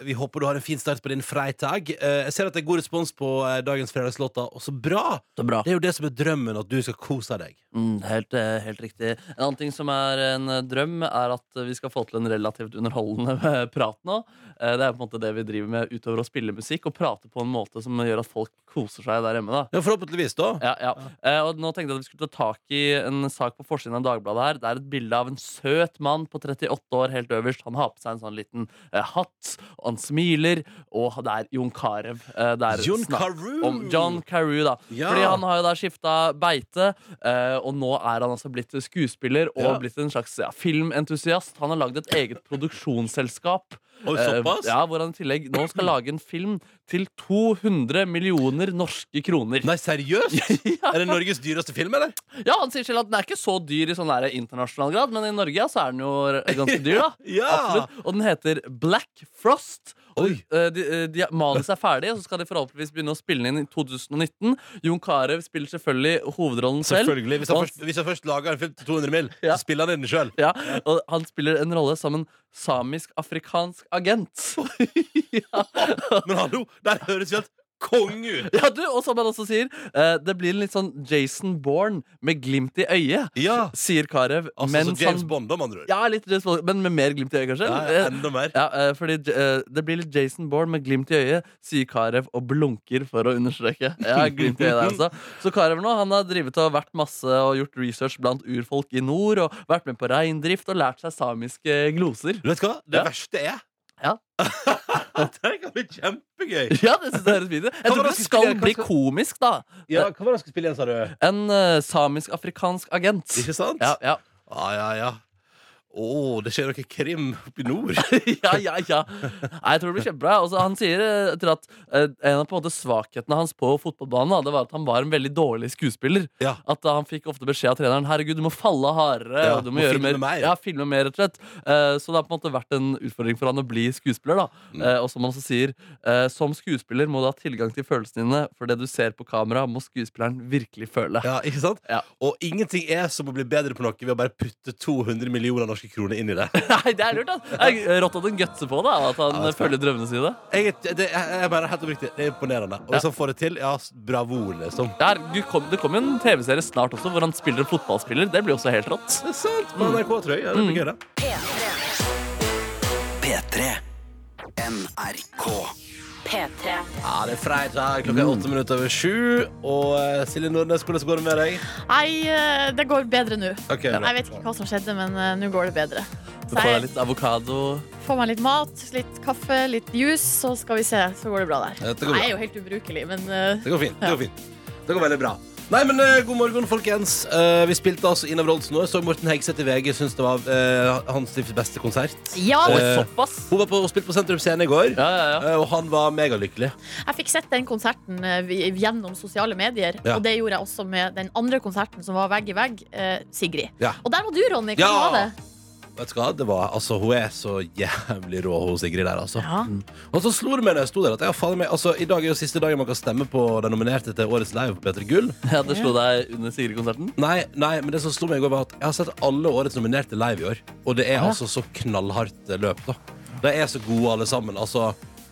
Vi håper du har en fin start på din freitag. Eh, Jeg ser at det er god respons på eh, dagens fredagslåter. Og så bra! Bra. Det er jo det som er drømmen, at du skal kose deg. Mm, helt, eh, helt riktig. En annen ting som er en eh, drøm, er at vi skal få til en relativt underholdende eh, prat nå. Eh, Det er på en måte det vi driver med utover å spille musikk, og prate på en måte som gjør at folk koser seg der hjemme. da Ja, Forhåpentligvis, da. ja, ja. Eh, og nå tenkte jeg at vi skulle ta tak i en sak på forsiden av Dagbladet her. Det er et bilde av en søt mann på 38 år helt øverst. Han har på seg en sånn liten eh, hatt, og han smiler, og det er Jon Carew. Eh, det er Jon snakk Carew! Om John Carew, da. Ja. Fordi han har jo da skifta beite, eh, og nå er han altså blitt skuespiller og Ja. blitt en slags ja, filmentusiast. Han har lagd et eget produksjonsselskap. Oi, såpass? Eh, ja, hvor han i tillegg nå skal lage en film til 200 millioner norske kroner. Nei, seriøst? Ja. Er det Norges dyreste film, eller? Ja, han sier selv at den er ikke så dyr i sånn der internasjonal grad, men i Norge ja, så er den jo ganske dyr, da. Ja. Absolutt. Og den heter Black Frost. Oi. eh, de, eh, de, Manuset er ferdig, og så skal de forhåpentligvis begynne å spille inn i 2019. Jon Carew spiller selvfølgelig hovedrollen selv. Selvfølgelig. Hvis han først, hvis han først lager en film til 200 mill., Ja. så spiller han den sjøl. Ja, og han spiller en rolle som en samisk-afrikansk agent. ja. Men hallo, der høres jo helt konge ut! ja, du, og som han også sier, eh, det blir en litt sånn Jason Bourne med glimt i øyet, Ja. sier Carew. Altså mens så James han- Bond, da, med andre ord. Ja, litt James Bond, men med mer glimt i øyet, kanskje. Ja, enda mer. Ja, eh, fordi eh, det blir litt Jason Bourne med glimt i øyet, sier Carew og blunker for å understreke. Ja, glimt i øyet der, altså. Så Carew nå, han har drivet og vært masse og gjort research blant urfolk i nord, og vært med på reindrift og lært seg samiske gloser. Du vet hva? Det Ja. verste er Ja. Det kan bli kjempegøy. Ja, det synes jeg høres fint ut. Jeg tror det skal spille? bli skal- komisk, da. Ja, Hva var det du skulle spille igjen, sa du? En uh, samisk-afrikansk agent. Ikke sant? Ja, ja. Ja, ja, ja. Å, det skjer noe krim oppe i nord. ja, ja, ja. Nei, jeg tror det blir kjempebra. Også, han sier etter til at eh, en av på en måte svakhetene hans på fotballbanen det var at han var en veldig dårlig skuespiller. Ja. At eh, Han fikk ofte beskjed av treneren Herregud, du må falle hardere. Ja, du må, må gjøre filme mer, mer. Ja, filme mer, rett og slett. Eh, så det har på en måte vært en utfordring for han å bli skuespiller. da Mm. Eh, Og som han også sier, eh, som skuespiller må du ha tilgang til følelsene dine, for det du ser på kamera, må skuespilleren virkelig føle. Ja, ikke sant? Ja. Og ingenting er som å bli bedre på noe ved å bare putte 200 millioner norske kroner inn i det. Nei, det er lurt, altså. Rått at han gutser på det, at han Ja, følger drømmene sine. Jeg, er- det, jeg, jeg bare helt oppriktig, det er imponerende. Og hvis han får det til, ja, bravo, liksom. Er, du kom, det kommer jo en TV-serie snart også hvor han spiller en fotballspiller. Det blir også helt rått. Det er sant, på NRK, tror jeg. Ja, det blir gøy, det. P3 NRK P3. Ja, det er fredag, klokka er åtte minutter over sju. Og eh, Silje Nordnes, hvordan går det med deg? Nei, eh, det går bedre nå. Okay. Jeg vet ikke hva som skjedde, men eh, nå går det bedre. Du Så får deg jeg litt avokado. får meg litt mat, litt kaffe, litt juice, så skal vi se. Så går det bra der. Det går bra. Jeg er jo helt ubrukelig, men Det går fint. Det går fint. Det går veldig bra. Nei, men eh, God morgen, folkens. Eh, vi spilte altså Ina Wroldsen nå. Jeg så Morten Hegseth i VG syns det var eh, hans livs beste konsert. ja. Oi, Eh, såpass! Hun var på, hun spilte på Sentrum Scene i går, Ja, ja, ja. eh, og han var megalykkelig. Jeg fikk sett den konserten eh, vi- gjennom sosiale medier. Ja. Og det gjorde jeg også med den andre konserten som var vegg i vegg. eh, Sigrid. Ja. Og der var du, Ronny. Hva Ja. var det? Vet du hva? Det var, altså, hun er så jævlig rå, hun Sigrid der, altså. Ja. Og så slo det meg når jeg sto der, at jeg, faen meg, altså, i dag er jo siste dagen man kan stemme på den nominerte til Årets Live på P3 Gull. ja det slo deg under Sigrid-konserten? Nei, nei, men det som slo meg i går var at jeg har sett alle årets nominerte live i år. Og det er Ja. altså så knallhardt eh, løp, da. De er så gode alle sammen. Altså,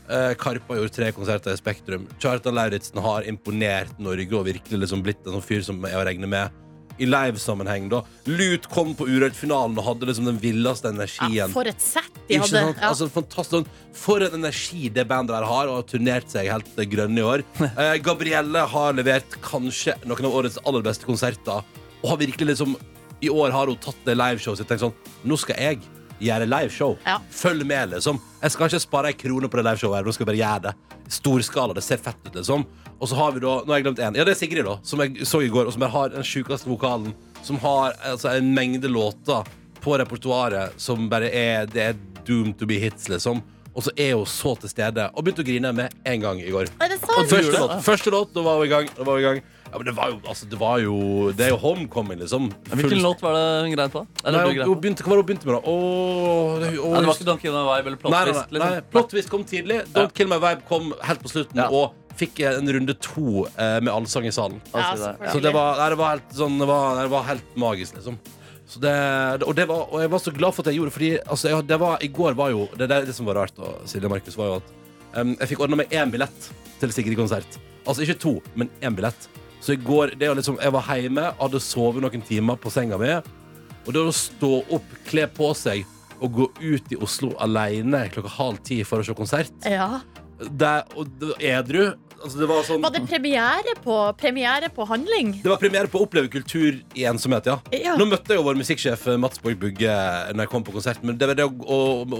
eh, Karpa gjorde tre konserter i Spektrum. Kjartan Lauritzen har imponert Norge og virkelig liksom blitt en sånn fyr som er å regne med. I livesammenheng. Lut kom på Urørt-finalen og hadde liksom den villeste energien. Ja, for et sett de hadde. Ja. Altså, fantastisk sånn, For en energi det bandet der har, og har turnert seg helt grønne i år. Eh, Gabrielle har levert kanskje noen av årets aller beste konserter, og har virkelig liksom I år har hun tatt det liveshowet sitt tenkt sånn Nå skal jeg gjøre liveshow. Ja. Følg med, liksom. Jeg skal ikke spare ei krone på det liveshowet. Nå skal jeg bare gjøre det. Storskala. Det ser fett ut, liksom. Og så har vi da Nå har jeg glemt én. Ja, det er Sigrid, da. Som jeg så i går, og som bare har den sjukeste vokalen. Som har altså, en mengde låter på repertoaret som bare er Det er doomed to be hits, liksom. Og så er hun så til stede. Og begynte å grine med en gang i går. Er det Og første låt, første låt, da var hun i gang. Da var hun i gang. Ja, men det var jo, altså, det var jo Det er jo homecoming, liksom. Hvilken Full- låt var det hun grein på? Nei, Eller du hun, hun på? begynte, hva var det hun begynte med, da? Åh, det, åh, Nei, det var ikke Don't Kill My Vibe eller Plot Nei, nei, Twist? nei, nei. Liksom. Plot Twist kom tidlig. Don't Kill My Vibe kom helt på slutten, Ja. og fikk en runde to eh, med allsang i salen. Ja, selvfølgelig. Så det var, nei, det var helt sånn Det var, det var helt magisk, liksom. Så det, og, det var, og jeg var så glad for at jeg gjorde fordi altså, jeg, det var, i går var jo Det, det, det som var rart, da, Silje Markus, var jo at um, jeg fikk ordna meg én billett til Sigrid-konsert. Altså ikke to, men én billett. Så i går det var liksom, Jeg var hjemme, hadde sovet noen timer på senga mi. Og det å stå opp, kle på seg og gå ut i Oslo alene klokka halv ti for å se konsert Ja. det, og Edru altså det var sånn Var det premiere på, premiere på handling? det var premiere på å oppleve kultur i ensomhet, ja. Ja. Nå møtte jeg jo vår musikksjef eh, Mats Borg Bugge når jeg kom på konsert. Men, det var det å, å,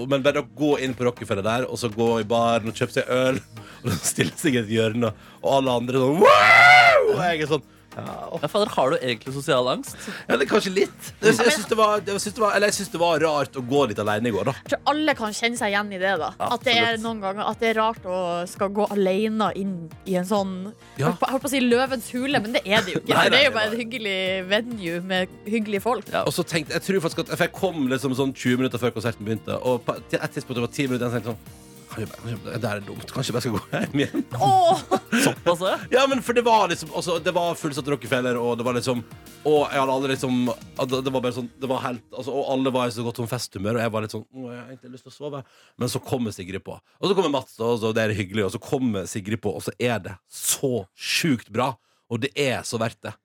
men bare å gå inn på Rockefeller der, og så gå i baren og kjøpe seg øl, og så stille seg i et hjørne, og alle andre sånn wow! Og jeg er sånn ja, Ja, fader, har du egentlig sosial angst? ja, det er kanskje litt. Jeg, syns det, var- det, var- eller jeg syns det var rart å gå litt alene i går, da. Jeg tror alle kan kjenne seg igjen i det. da At det er noen ganger At det er rart å skal gå alene inn i en sånn Ja. Jeg holdt på å si løvens hule, men det er det jo ikke. Nei, nei, det er jo bare en et hyggelig venue med hyggelige folk. Ja. Og så tenkte jeg tror faktisk at For jeg kom liksom sånn 20 minutter før konserten begynte, og på et tidspunkt det var 10 minutter, jeg tenkte sånn Det er dumt. Kanskje jeg bare skal gå hjem igjen. Åh, Såpass, ja? Ja, men for det var liksom altså, Det var fullsatt Rockefeller, og det var liksom Og jeg hadde aldri liksom Det det var bare sånn Det var helt altså, Og alle var i så godt sånn festhumør, og jeg var litt sånn Å, jeg har egentlig lyst til å sove. Men så kommer Sigrid på. Og så kommer Mats, og så det er hyggelig, og så kommer Sigrid på, og så er det så sjukt bra. Og det er så verdt det.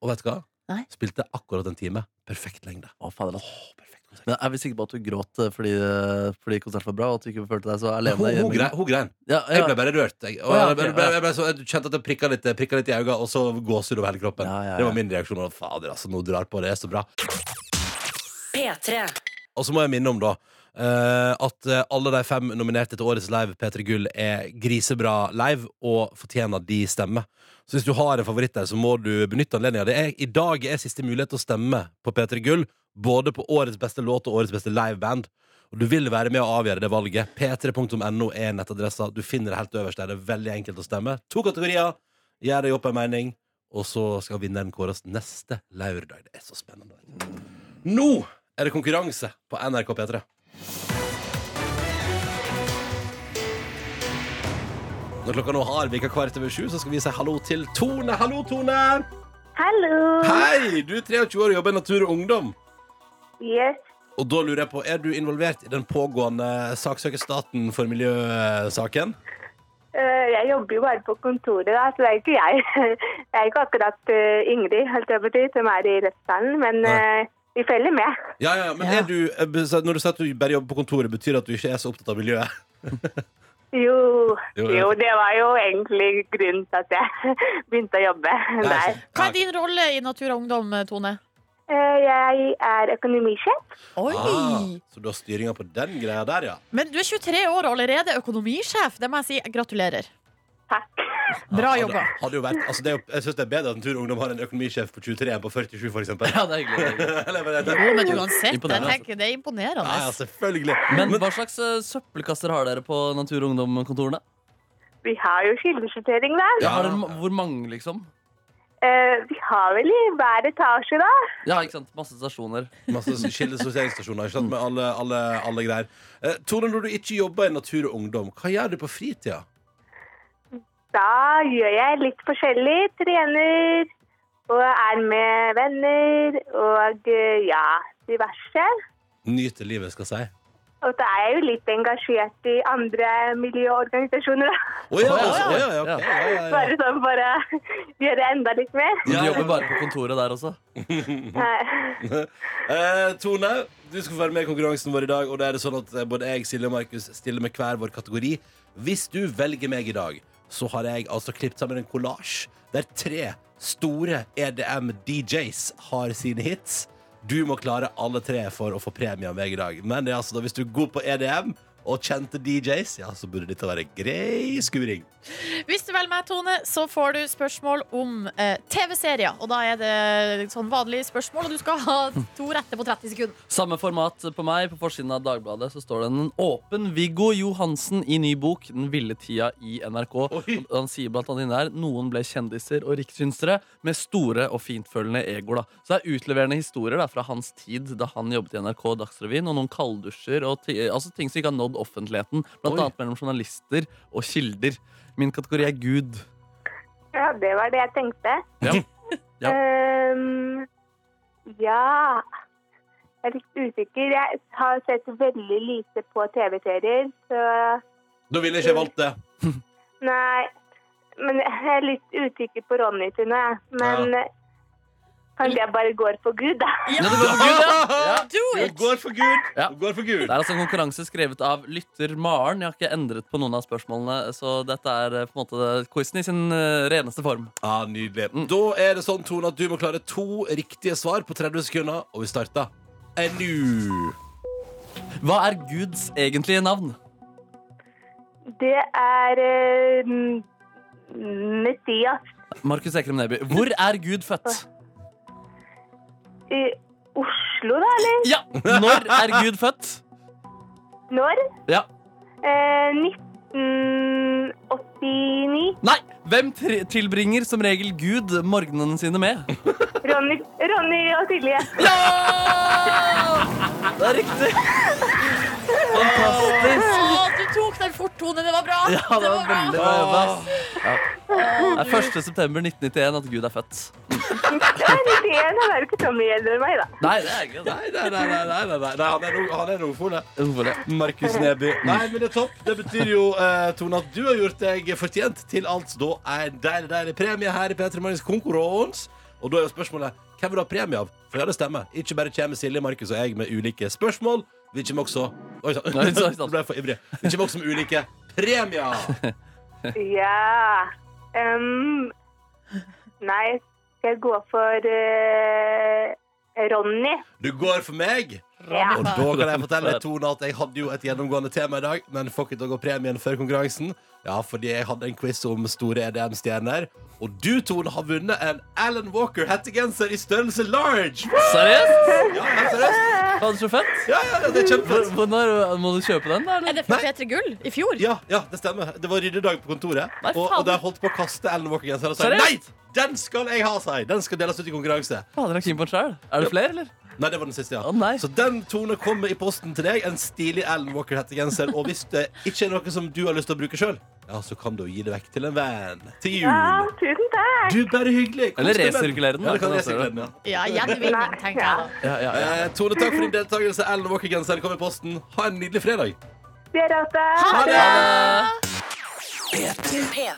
Og vet du hva? Nei. Spilte akkurat en time. Perfekt lengde. Å, fader. Åh, perfekt. Men er vi sikre på at du gråt eh, fordi, eh, fordi konserten var bra? Og at du ikke følte deg så alene? Hun, hun, hun grein. Ja, Jeg ble bare rørt. Jeg, og jeg, ble, jeg, ble så, jeg kjente at det prikka litt, prikka litt i øynene, og så gåsehud over hele kroppen. Ja, ja, ja. Det var min reaksjon. Og fader, altså, nå drar på. Det er så bra. P3. Og så må jeg minne om da Uh, at uh, alle de fem nominerte til årets live P3 Gull er grisebra live og fortjener de stemme. Så hvis du har en favoritt der, så må du benytte anledninga. I dag er siste mulighet til å stemme på P3 Gull, både på årets beste låt og årets beste liveband. Og du vil være med å avgjøre det valget. P3.no er nettadressa. Du finner det helt øverst der. Det er veldig enkelt å stemme. To kategorier. Gjør deg opp en mening. Og så skal vinneren kåres neste lørdag. Det er så spennende. Nå er det konkurranse på NRK P3. Når klokka nå har vika kvart over sju, så skal vi si hallo til Tone. Hallo, Tone! Hallo. Hei! Du er 23 år og jobber i Natur og Ungdom. Yes. Og da lurer jeg på, Er du involvert i den pågående saksøkerstaten for miljøsaken? Eh, jeg jobber jo bare på kontoret, da, så det er ikke jeg. Det er ikke akkurat eh, Ingrid holdt jeg på å som er i rettssalen, men Nei. eh, vi følger med. Ja, ja, men Ja. du, Når du sier at du bare jobber på kontoret, betyr det at du ikke er så opptatt av miljøet? Jo, Jo, jo, det var jo egentlig grunnen til at jeg begynte å jobbe der. Hva er din rolle i Natur og Ungdom, Tone? Eh, jeg er økonomisjef. Oi! Ah, så du har styringa på den greia der, ja? Men du er 23 år og allerede økonomisjef. Det må jeg si. Gratulerer. Takk. Bra Hadde- jobba. Hadde jo vært, altså det jeg synes det er bedre at Natur og Ungdom har en økonomisjef på 23 enn på 47, for eksempel. Ja, det er hyggelig. Det er hyggelig. Eller, men, Jo, men uansett, jeg tenker det er imponerende. ja, ja, selvfølgelig. Men hva slags eh, søppelkasser har dere på Natur- og Ungdom-kontorene? Vi har jo kildesortering der. Ja. Har dere, hvor mange, liksom? Uh, vi har vel i hver etasje, da. Ja, ikke sant? Masse stasjoner. Masse kildesorteringsstasjoner ikke sant? med alle, alle, alle greier. Uh, Tone, når du ikke jobber i Natur og Ungdom, hva gjør du på fritida? Da gjør jeg litt forskjellig. Trener og er med venner og eh, ja, diverse. Nyter livet, skal jeg si. Og så er jeg jo litt engasjert i andre miljøorganisasjoner. da. Oh, ja, Å, ja. ja, ja, ok, ja, ja, ja. Bare sånn for å gjøre enda litt mer. Ja, du jobber bare på kontoret der også? Eh, Tone, du skal få være med i konkurransen vår i dag. Og det er det sånn at eh, både jeg, Silje og Markus stiller med hver vår kategori. Hvis du velger meg i dag, så har jeg altså klippet sammen en kollasj der tre store EDM-DJs har sine hits. Du må klare alle tre for å få premie av meg i dag. Men det er altså da, hvis du er god på EDM og kjente DJs, ja, så burde dette være grei skuring. Hvis du velger meg, Tone, så får du spørsmål om eh, TV-serier. Og da er det sånn vanlige spørsmål, og du skal ha to rette på 30 sekunder. Samme format på meg. På forsiden av Dagbladet så står det en åpen Viggo Johansen i ny bok 'Den ville tida' i NRK. Oi. Han sier blant annet inne her noen ble kjendiser og rikssynsere med store og fintfølende egoer. da. Så det er utleverende historier da, fra hans tid da han jobbet i NRK Dagsrevyen, og noen kalddusjer og altså ting som ikke har nådd offentligheten. Blant Oi. annet mellom journalister og kilder. Min kategori er Gud. Ja, det var det jeg tenkte. Ja. Ja. Um, ja Jeg er litt usikker. Jeg har sett veldig lite på TV-serier, så Du ville ikke valgt det. Nei. Men jeg er litt usikker på Ronny sine. jeg. Men eh, kanskje jeg bare går for Gud, da. Ja, du går for Gud, ja. Do Du it! går for Gud! Ja. Du går for Gud. Det er altså en konkurranse skrevet av lytter Maren. Jeg har ikke endret på noen av spørsmålene, så dette er eh, på en måte quizen i sin eh, reneste form. Ja, Nydelig. Da er det sånn, Tone, at du må klare to riktige svar på 30 sekunder, og vi starter nå. Hva er Guds egentlige navn? Det er eh, Messias Markus Ekrem Neby. Hvor er Gud født? I Oslo, da, eller? Ja! Når er Gud født? Når? Ja. Eh, 1989. Nei! Hvem tri- tilbringer som regel Gud morgenene sine med? Ronny, Ronny og Silje. Ja! Det er riktig. Fantastisk. Å, du tok den fort, Tone. Det var bra. Ja, det var veldig bra jobba. Ja. Det er 1. september 1991 at Gud er født. Det er jo ikke mye eldre meg, da. Nei, det er ikke. Nei, nei, nei, nei, nei, nei, nei. nei han er han er. Det? Markus Neby. Nei, men det er topp. Det betyr jo, eh, Tone, at du har gjort deg fortjent til altså da en deilig, deilig premie her i P3 Morgens konkurranse. Og da er jo spørsmålet hvem vil du ha premie av? For ja, det stemmer. Ikke bare kommer Silje, Markus og jeg med ulike spørsmål. Vi kommer også Oi sann. Nå ble jeg for ivrig. Vi kommer også med ulike premier. Ja um, Nei, jeg går for uh, Ronny? Du går for meg. Ja. Og da kan jeg fortelle Tone at jeg hadde jo et gjennomgående tema i dag, men fuck til å gå premien før konkurransen. Ja, fordi jeg hadde en quiz om store EDM-stjerner. Og du, Tone, har vunnet en Alan Walker hettegenser i størrelse large. Seriøst? Ja, helt seriøst. Fader, så fett. Ja, ja, ja, det er kjempefett. Når må du kjøpe den, da? Er det for P3 Gull i fjor? Ja, ja, det stemmer. Det var ryddedag på kontoret, Nei, og, og de holdt på å kaste Alan Walker-genseren og sa nei! Den skal jeg ha, sa jeg. Den skal deles ut i konkurranse. Fader, er keen på den selv. Er det flere, eller? Nei, det var den siste, ja. Å, nei. Så den Tone kommer i posten til deg. En stilig Alan Walker-hettegenser. Og hvis det ikke er noe som du har lyst til å bruke sjøl, ja, så kan du gi det vekk til en venn. Til jul. Ja, tusen takk. Du, bare hyggelig. Kos Eller deg med den. resirkulere den, Ja, det kan resirkulere den, ja. Ja, gjenvinning, tenker jeg da. Ja, ja, ja. Eh, Tone, takk for din deltakelse. Alan Walker-genseren kom i posten. Ha en nydelig fredag. Dere også. Ha det! P3.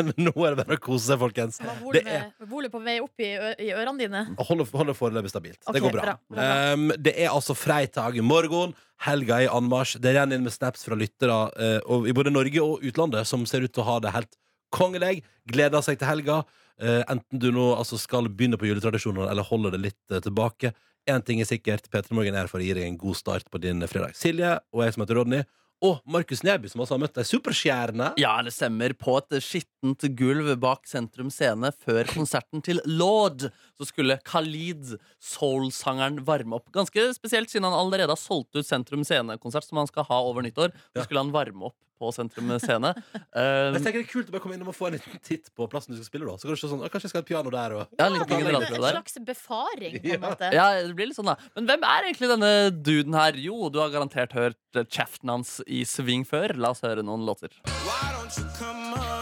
Men nå er det bare å kose seg, folkens. Det er volumet på vei opp i, ø i ørene dine? Hold hold det foreløpig stabilt. Ok, det går bra. bra, bra, Um, det er altså freitag i morgen. Helga er i anmarsj. Det renner inn med snaps fra lyttere eh, og i både Norge og utlandet som ser ut til å ha det helt kongelig. Gleder seg til helga. Eh, enten du nå altså, skal begynne på juletradisjonene eller holder det litt eh, tilbake. Én ting er sikkert. P3 Morgen er her for å gi deg en god start på din fredag. Silje og jeg som heter Rodney. Og Markus Neby, som også har møtt ei superstjerne. Ja, det stemmer. På et skittent gulv bak Sentrum Scene før konserten til Lord så skulle Khalid, soul-sangeren, varme opp. Ganske spesielt siden han allerede har solgt ut Sentrum Scene-konsert, som han skal ha over nyttår. Så skulle han varme opp på Sentrum Scene. Um, Jeg tenker det er kult å bare komme inn og få en liten titt på plassen du skal spille. da Så kan du se sånn, Kanskje jeg skal ha et piano der og ja, det er En slags befaring, på Ja. måte. Ja, det blir litt sånn da Men hvem er egentlig denne duden her? Jo, du har garantert hørt kjeften hans i sving før. La oss høre noen låter. Why don't you come on?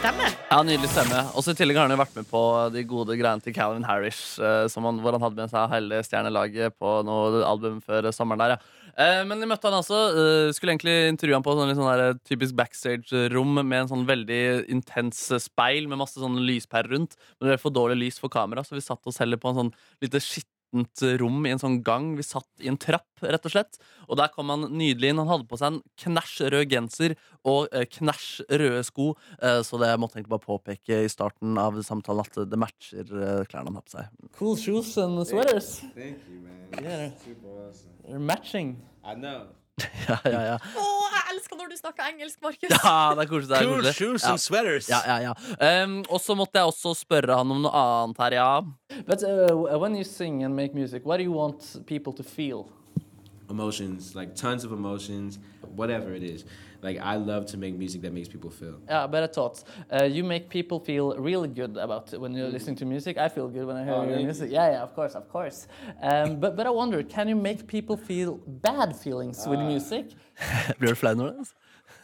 Stemme. Ja, Nydelig stemme. Og så I tillegg har han jo vært med på de gode greiene til Calvin Harris, eh, han, hvor han hadde med seg hele stjernelaget på noe album før sommeren der. ja. Eh, Men vi møtte han altså. eh, Skulle egentlig intervjue han på sånn, sånn typisk backstage-rom med en sånn veldig intens speil med masse sånn lyspærer rundt. Men det er for dårlig lys for kamera, så vi satt oss heller på en sånn lite skittent rom i en sånn gang. Vi satt i en trapp, rett og slett. Og der kom han nydelig inn. Han hadde på seg en knæsj rød genser og eh, knæsj røde sko. Eh, så det måtte jeg egentlig bare påpeke i starten av samtalen at det matcher eh, klærne han har på seg. Cool shoes and sweaters. Thank you, man. Yeah. Super awesome. They're matching. I know. Ja, ja, ja. Å, jeg elsker når du snakker engelsk, Markus! Ja, det er koselig. Det er Cool koselig. shoes and sweaters. Ja, ja, ja. Um, og så måtte jeg også spørre han om noe annet her, ja. But uh, when you sing and make music, what do you want people to feel? Emotions, like tons of emotions, whatever it is. Like I love to make music that makes people feel. Yeah, better thoughts. Uh, you make people feel really good about it when you're listening to music. I feel good when I hear Oh, your really? music. Yeah, yeah, of course, of course. Um, but, but I wonder, can you make people feel bad feelings with music? Blir du flau nå?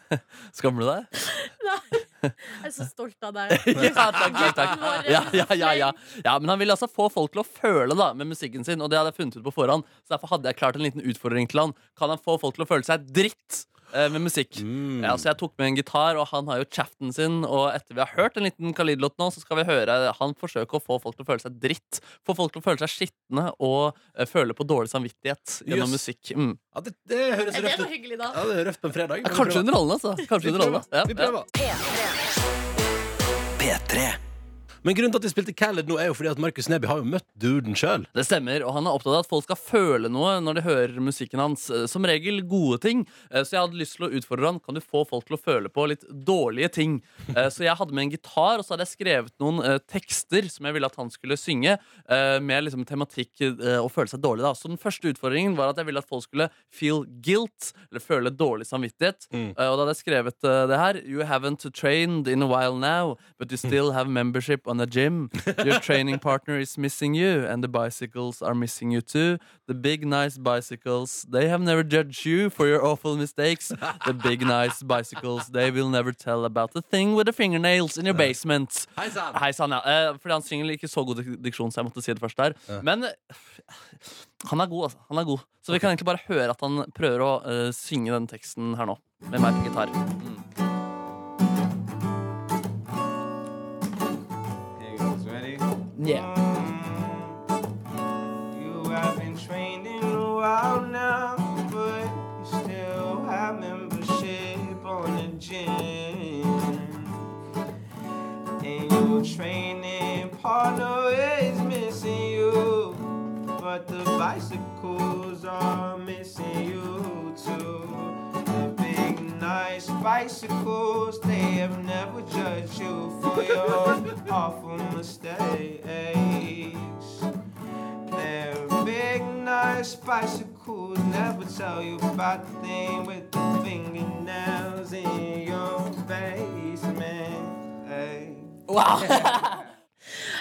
Skammer du deg? Nei, jeg er så stolt av deg. ja, takk, takk, takk. Ja, ja, ja, ja. ja, men han vil altså få folk til å føle da med musikken sin, og det hadde jeg funnet ut på forhånd. Så derfor hadde jeg klart en liten utfordring til han. Kan han få folk til å føle seg dritt? Eh, Med musikk. Ja, så Jeg tok med en gitar, og han har jo chaften sin. Og etter vi har hørt en liten Khalid-låt nå, så skal vi høre han forsøke å få folk til å føle seg dritt. Få folk til å føle seg skitne og eh, føle på dårlig samvittighet gjennom yes. musikk. Mm. Ja, det, det høres det røft ut. hyggelig, da? Ja, det er røft på en fredag. Ja, kanskje underholdende, altså. Kanskje Vi underholdende. prøver. Ja, Vi ja. prøver. P3. Men grunnen til at vi spilte Khaled nå, er jo fordi at Markus Neby har jo møtt duden sjøl. Det stemmer, og han er opptatt av at folk skal føle noe når de hører musikken hans. Eh, Som regel gode ting. Eh, Så jeg hadde lyst til å utfordre han Kan du få folk til å føle på litt dårlige ting. Eh, Så jeg hadde med en gitar, og så hadde jeg skrevet noen tekster som jeg ville at han skulle synge, med liksom tematikk og å føle seg dårlig. da Så den første utfordringen var at jeg ville at folk skulle feel guilt, eller føle dårlig samvittighet. Mm. Og da hadde jeg skrevet det her. You haven't trained in a while now, but you still have membership on a gym. Your training partner is missing you, and the bicycles are missing you too. The big nice bicycles, they have never judged you for your awful mistakes. The big nice bicycles, they will never tell about the thing with the fingernails in your basement. Hei sann! Hei sann, ja. Eh, fordi han synger ikke så god diksjon, så jeg måtte si det først der. Men eh, han er god, altså. Han er god. Så vi kan egentlig bare høre at han prøver å eh, synge den teksten her nå, med meg på gitar. Mm. Yeah. You have been a while now, but you still have membership on the gym. And your training partner is missing you, but the bicycles are missing you too. The big nice bicycles, they have never judged you for your awful mistakes. They're big, nice bicycles. Never tell you about the thing with the fingernails in your basement. Hey. Wow!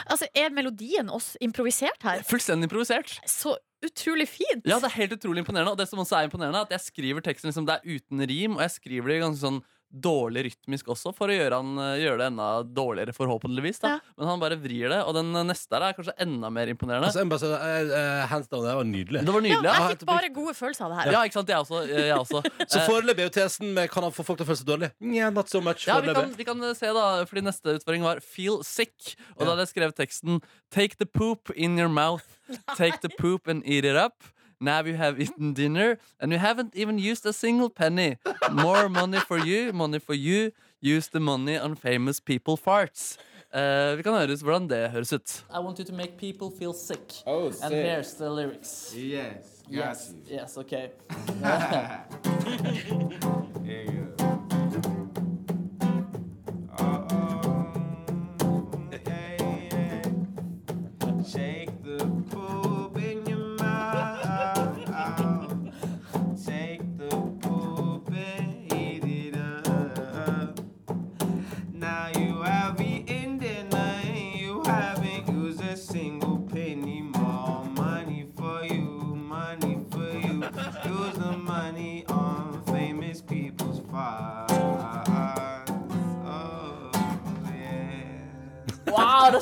Altså, Er melodien også improvisert her? Fullstendig improvisert. Så utrolig fint! Ja, det er helt utrolig imponerende. Og det som også er imponerende, er at jeg skriver teksten liksom, det er uten rim, og jeg skriver det ganske sånn dårlig rytmisk også, for å gjøre, han, eh, gjøre det enda dårligere, forhåpentligvis. da Ja. Men han bare vrir det, og den eh, neste her er kanskje enda mer imponerende. Altså, bare eh, hands down, det var nydelig. det var Ja, jeg fikk bare gode følelser av det her. ja ikke sant? Jeg også. Jeg også. Så foreløpig er jo tesen med kan han få folk til å føle seg dårlig. Yeah, not so much. Ja, vi kan, vi kan se da, fordi neste utfordring var Feel sick. Og da hadde jeg skrevet teksten Take the poop in your mouth. Take the poop and eat it up. Now you have eaten dinner, and you haven't even used a single penny. More money for you, money for you. Use the money on famous people farts. Uh, vi kan høre hvordan det høres ut. I want you to make people feel sick. Oh, sick. the lyrics. Yes, Yes. yes, okay. Here you go.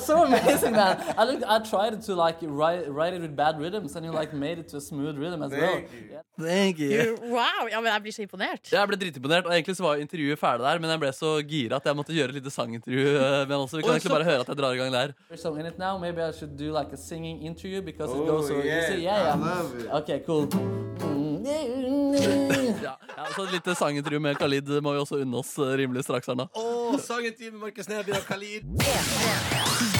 So amazing, man. I looked, I tried to like write, write it with bad rhythms, and you like made it to a smooth rhythm as well. Thank you. Yeah. Thank you. Wow, ja, men Jeg blir så imponert. Jeg ble dritimponert, og egentlig så var intervjuet ferdig der, men jeg ble så gira at jeg måtte gjøre et lite sangintervju. eh, Men også, vi kan egentlig bare høre at jeg drar i gang der. So in it now, maybe I should do like a singing interview because it Oh, goes so yeah. easy. Yeah, yeah. I love it. Okay, cool. ja, ja, så et lite sangintervju med Khalid må vi også unne oss eh, rimelig straks her nå. Å, sangintervju med Markus Neby og Khalid.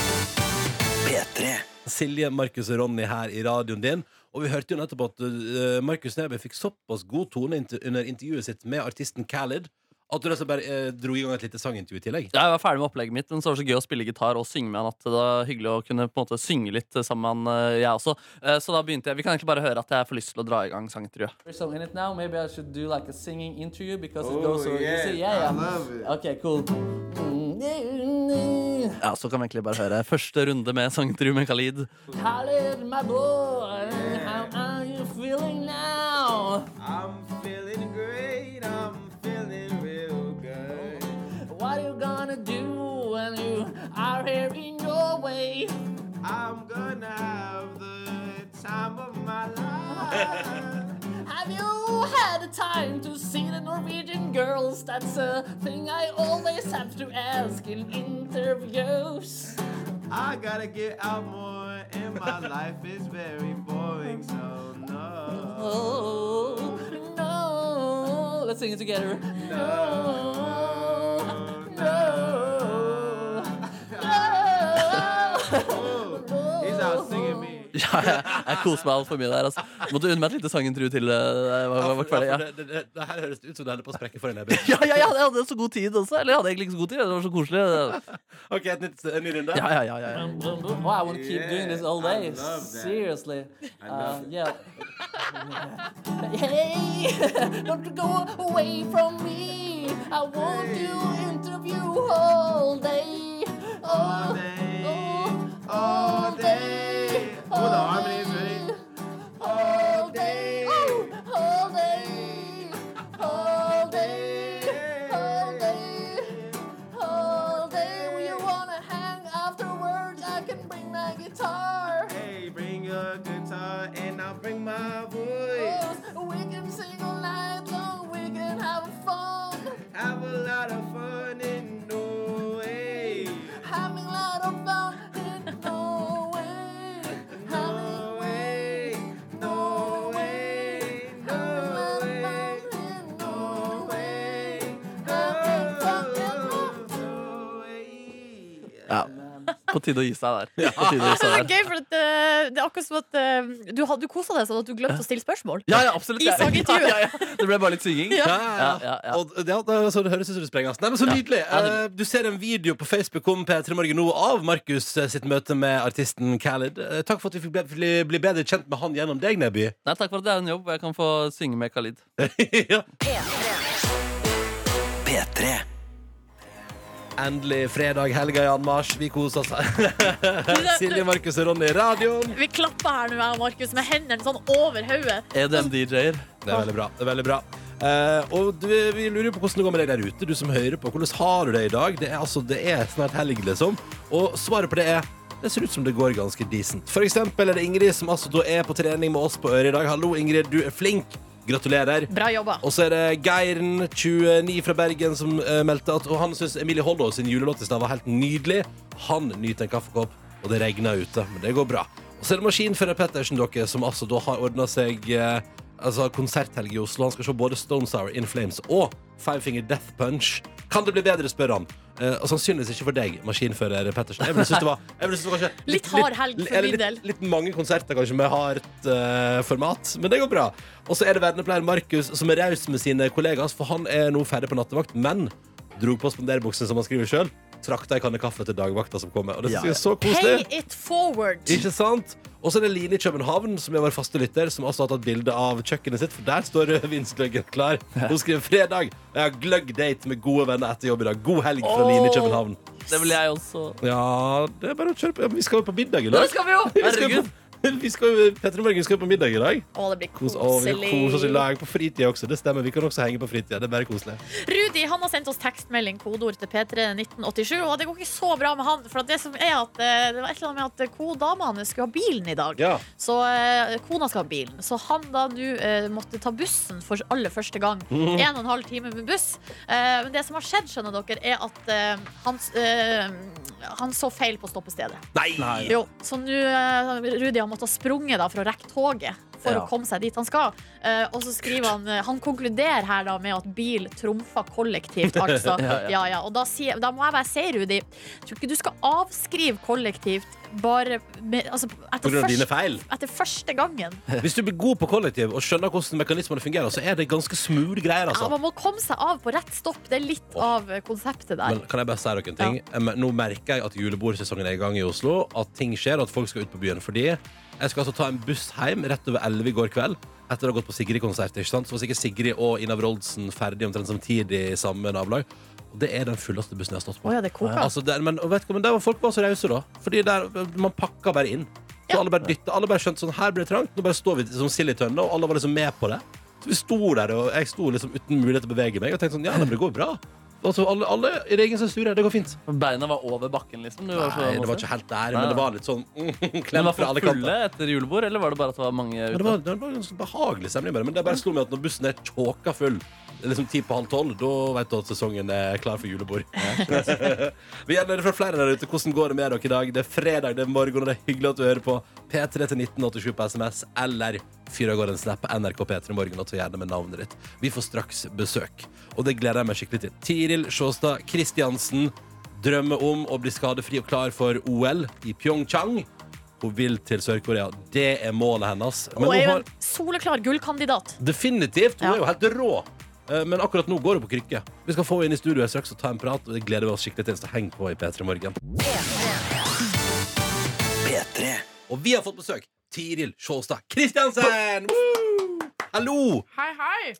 P3. Silje, Markus og Ronny her i radioen din. Og vi hørte jo nettopp at uh, Markus Neby fikk såpass god tone inter under intervjuet sitt med artisten Khalid at du rett bare eh, dro i gang et lite sangintervju i tillegg. Ja, Jeg var ferdig med opplegget mitt, men så var det så gøy å spille gitar og synge med han at det var hyggelig å kunne på en måte synge litt sammen, eh, jeg også. Eh, Så da begynte jeg Vi kan egentlig bare høre at jeg får lyst til å dra i gang sangintervjuet. So now, maybe I should do like a singing interview because it goes so Oh, yeah. easy. Yeah, I love it. Ok, cool. Ja, så kan vi egentlig bare høre første runde med sangintervju med Khalid. Khalid, my boy, how are you feeling now? I'm feeling great. I'm feeling real good. What are you gonna do when you are here in your way? I'm gonna have the time of my life. Have you had the time to see the Norwegian girls? That's a thing I always have to ask in interviews. I gotta get out more, and my life is very boring. So no, Oh, no. Let's sing it together. No, no, oh, he's out singing. Ja, jeg, jeg koser meg altfor mye der. Altså. Måtte unne meg et lite sangintervju til. eh, ja. det, det, det, det her høres ut som du holder på å sprekke for en Neby. Ja, ja, ja, jeg hadde så god tid også. Eller jeg hadde egentlig ikke så god tid. Det var så koselig. OK, et nytt, en ny runde. Ja, ja, ja, ja, ja. Oh, I want to keep doing this all day. I love that. Seriously. Love Uh, yeah. hey, don't go away from me. I want to interview all day. All day, all day. Oh, the harmonies På tide å gi seg der. På tide å gi Det er gøy, for at, eh, det er akkurat som at uh, du, hadde- kosa deg sånn at du glemte å stille spørsmål. Ja, ja, absolutt. I Ja, sangintervjuet. Ja, ja, ja. Det ble bare litt synging. Ja. Ja, ja, Ja, ja. ja, ja. Og det, det, så det høres ut som det sprenges. Nei, men Så Ja. nydelig. Ja. Eh, Du ser en video på Facebook om P3 Morgen nå av Markus sitt møte med artisten Khaled. Uh, Takk for at vi fikk bli, bli, bli bedre kjent med han gjennom deg, Neby. Nei, takk for at det er en jobb jeg kan få synge med Khalid. ja. P3. Endelig fredag, helga i anmarsj. Vi koser oss. Silje, Markus og Ronny i radioen. Vi klapper her nå, jeg og Markus, med hendene sånn over hodet. en DJ-er? Det er veldig bra. det er veldig bra Uh, Og du, Vi lurer på hvordan det går med deg der ute, du som hører på. Hvordan har du det i dag? Det er, altså, det er snart helg, liksom. Og svaret på det er det ser ut som det går ganske decent. For eksempel er det Ingrid som altså da er på trening med oss på Øret i dag. Hallo, Ingrid. Du er flink. Gratulerer. Bra jobba. Og så er det Geiren, 29 fra Bergen, som eh, meldte at og han syns Emilie Holdo sin julelåt i stad var helt nydelig. Han nyter en kaffekopp, og det regner ute, men det går bra. Og så er det Maskinfører Pettersen, dere, som altså da har ordna seg eh, altså konserthelg i Oslo. Han skal se både Stone Sour, In Flames og Five Finger Death Punch. Kan det bli bedre, spør han. Eh, og sannsynligvis ikke for deg, maskinfører Pettersen. Jeg synes det var, synes det var kanskje Litt hard helg for min del. Litt, litt mange konserter kanskje med hardt eh, format, men det går bra. Og så er det vernepleier Markus som er raus med sine kollegaer, for han er nå ferdig på nattevakt, men dro på spanderbuksen, som han skriver sjøl. Trakta ei kanne kaffe til dagvakta som kommer. Og det synes jeg er så Pay it forward. Ikke sant? Og så er det Line i København, som er vår faste lytter, som også har tatt bilde av kjøkkenet sitt, for der står rødvinsgløggen klar. Hun skriver fredag. Jeg har gløgg-date med gode venner etter jobb i dag. God helg fra Line i København. Det vil jeg også. Ja, det er bare å kjøre på. Ja, men vi skal jo på middag i Det dag. skal vi jo! Vi skal Herregud. vi skal Petter og Morgen skal på middag i dag. Å, det blir å, vi koselig. koser oss i lag på fritida også. Det stemmer. Vi kan også henge på fritida. Det er bare koselig. Rudi han har sendt oss tekstmelding, kodeord til P3 1987. Og det går ikke så bra med han. For det som er at eh, Det var et eller annet med at kodama hans skulle ha bilen i dag. Ja. Så eh, kona skal ha bilen. Så han da nå eh, måtte ta bussen for aller første gang. En og en halv time med buss. Eh, men det som har skjedd, skjønner dere, er at eh, han, eh, han så feil på stoppestedet. Nei! Jo, så nå eh, Rudi har måttet ha sprunget da for å rekke toget for Ja. å komme seg dit han skal. Eh, og så skriver han eh, Han konkluderer her da med at bil trumfer kollektivt, altså. Ja, ja, ja. ja. Og da, sier, da må jeg bare si, Rudi, tror ikke du skal avskrive kollektivt bare med, altså, etter, først, feil. etter første gangen. Hvis du blir god på kollektiv og skjønner hvordan mekanismene fungerer, så er det ganske smooth greier, Ja, altså. man må komme seg av på rett stopp. Det er litt av eh, konseptet der. Men kan jeg bare si dere en ting? Em, Nå merker jeg at julebordsesongen er i gang i Oslo. At ting skjer, og at folk skal ut på byen. Fordi jeg skal altså ta en buss hjem rett over 11 i går kveld. Etter å ha gått på Sigrid-konsert. ikke sant? Så var sikkert Sigrid og Ina Wroldsen ferdig omtrent samtidig i samme nabolag. Og det er den fulleste bussen jeg har stått på. Oh, ja, det koker. Altså, der, men og vet du men der var folk bare så rause, da. Fordi der, man pakka bare inn. Så alle bare dytta. Alle bare skjønte sånn, her blir det trangt. Nå bare står vi som sild i tønne, og alle var liksom med på det. Så vi sto der, og jeg sto liksom uten mulighet til å bevege meg, og tenkte sånn, ja, det går bra. Altså, alle, alle i egen sensur, det går fint. Beina var over bakken, liksom. Du var Nei, det var ikke helt der, men det var litt sånn mm, klem fra alle folk fulle etter julebord, eller var det bare at det var mange ute? det var, det var sånn behagelig stemning. Men det bare slo meg at når bussen er tjåka full, det er liksom ti på halv tolv, da vet du at sesongen er klar for julebord. Vi gjør det fra flere der ute. Hvordan går det med dere i dag? Det er fredag, det er morgen, og det er hyggelig at du hører på. P3 til 1987 på SMS, eller fyr av gårde en snap på NRK P3 Morgen, og ta gjerne med navnet ditt. Vi får straks besøk, og det gleder jeg meg skikkelig til. Tiril Sjåstad Kristiansen drømmer om å bli skadefri og klar for OL i Pyeongchang. Hun vil til Sør-Korea. Det er målet hennes. Men hun er jo en soleklar gullkandidat. definitivt, hun Ja. er jo helt rå. Eh, Men akkurat nå går det på krykke. Vi skal få inn i studio straks og ta en prat. Og det gleder vi oss skikkelig til. Så heng på i P3 Morgen. P3. Og vi har fått besøk. Tiril Sjåstad Kristiansen! Hallo! Hei, hei.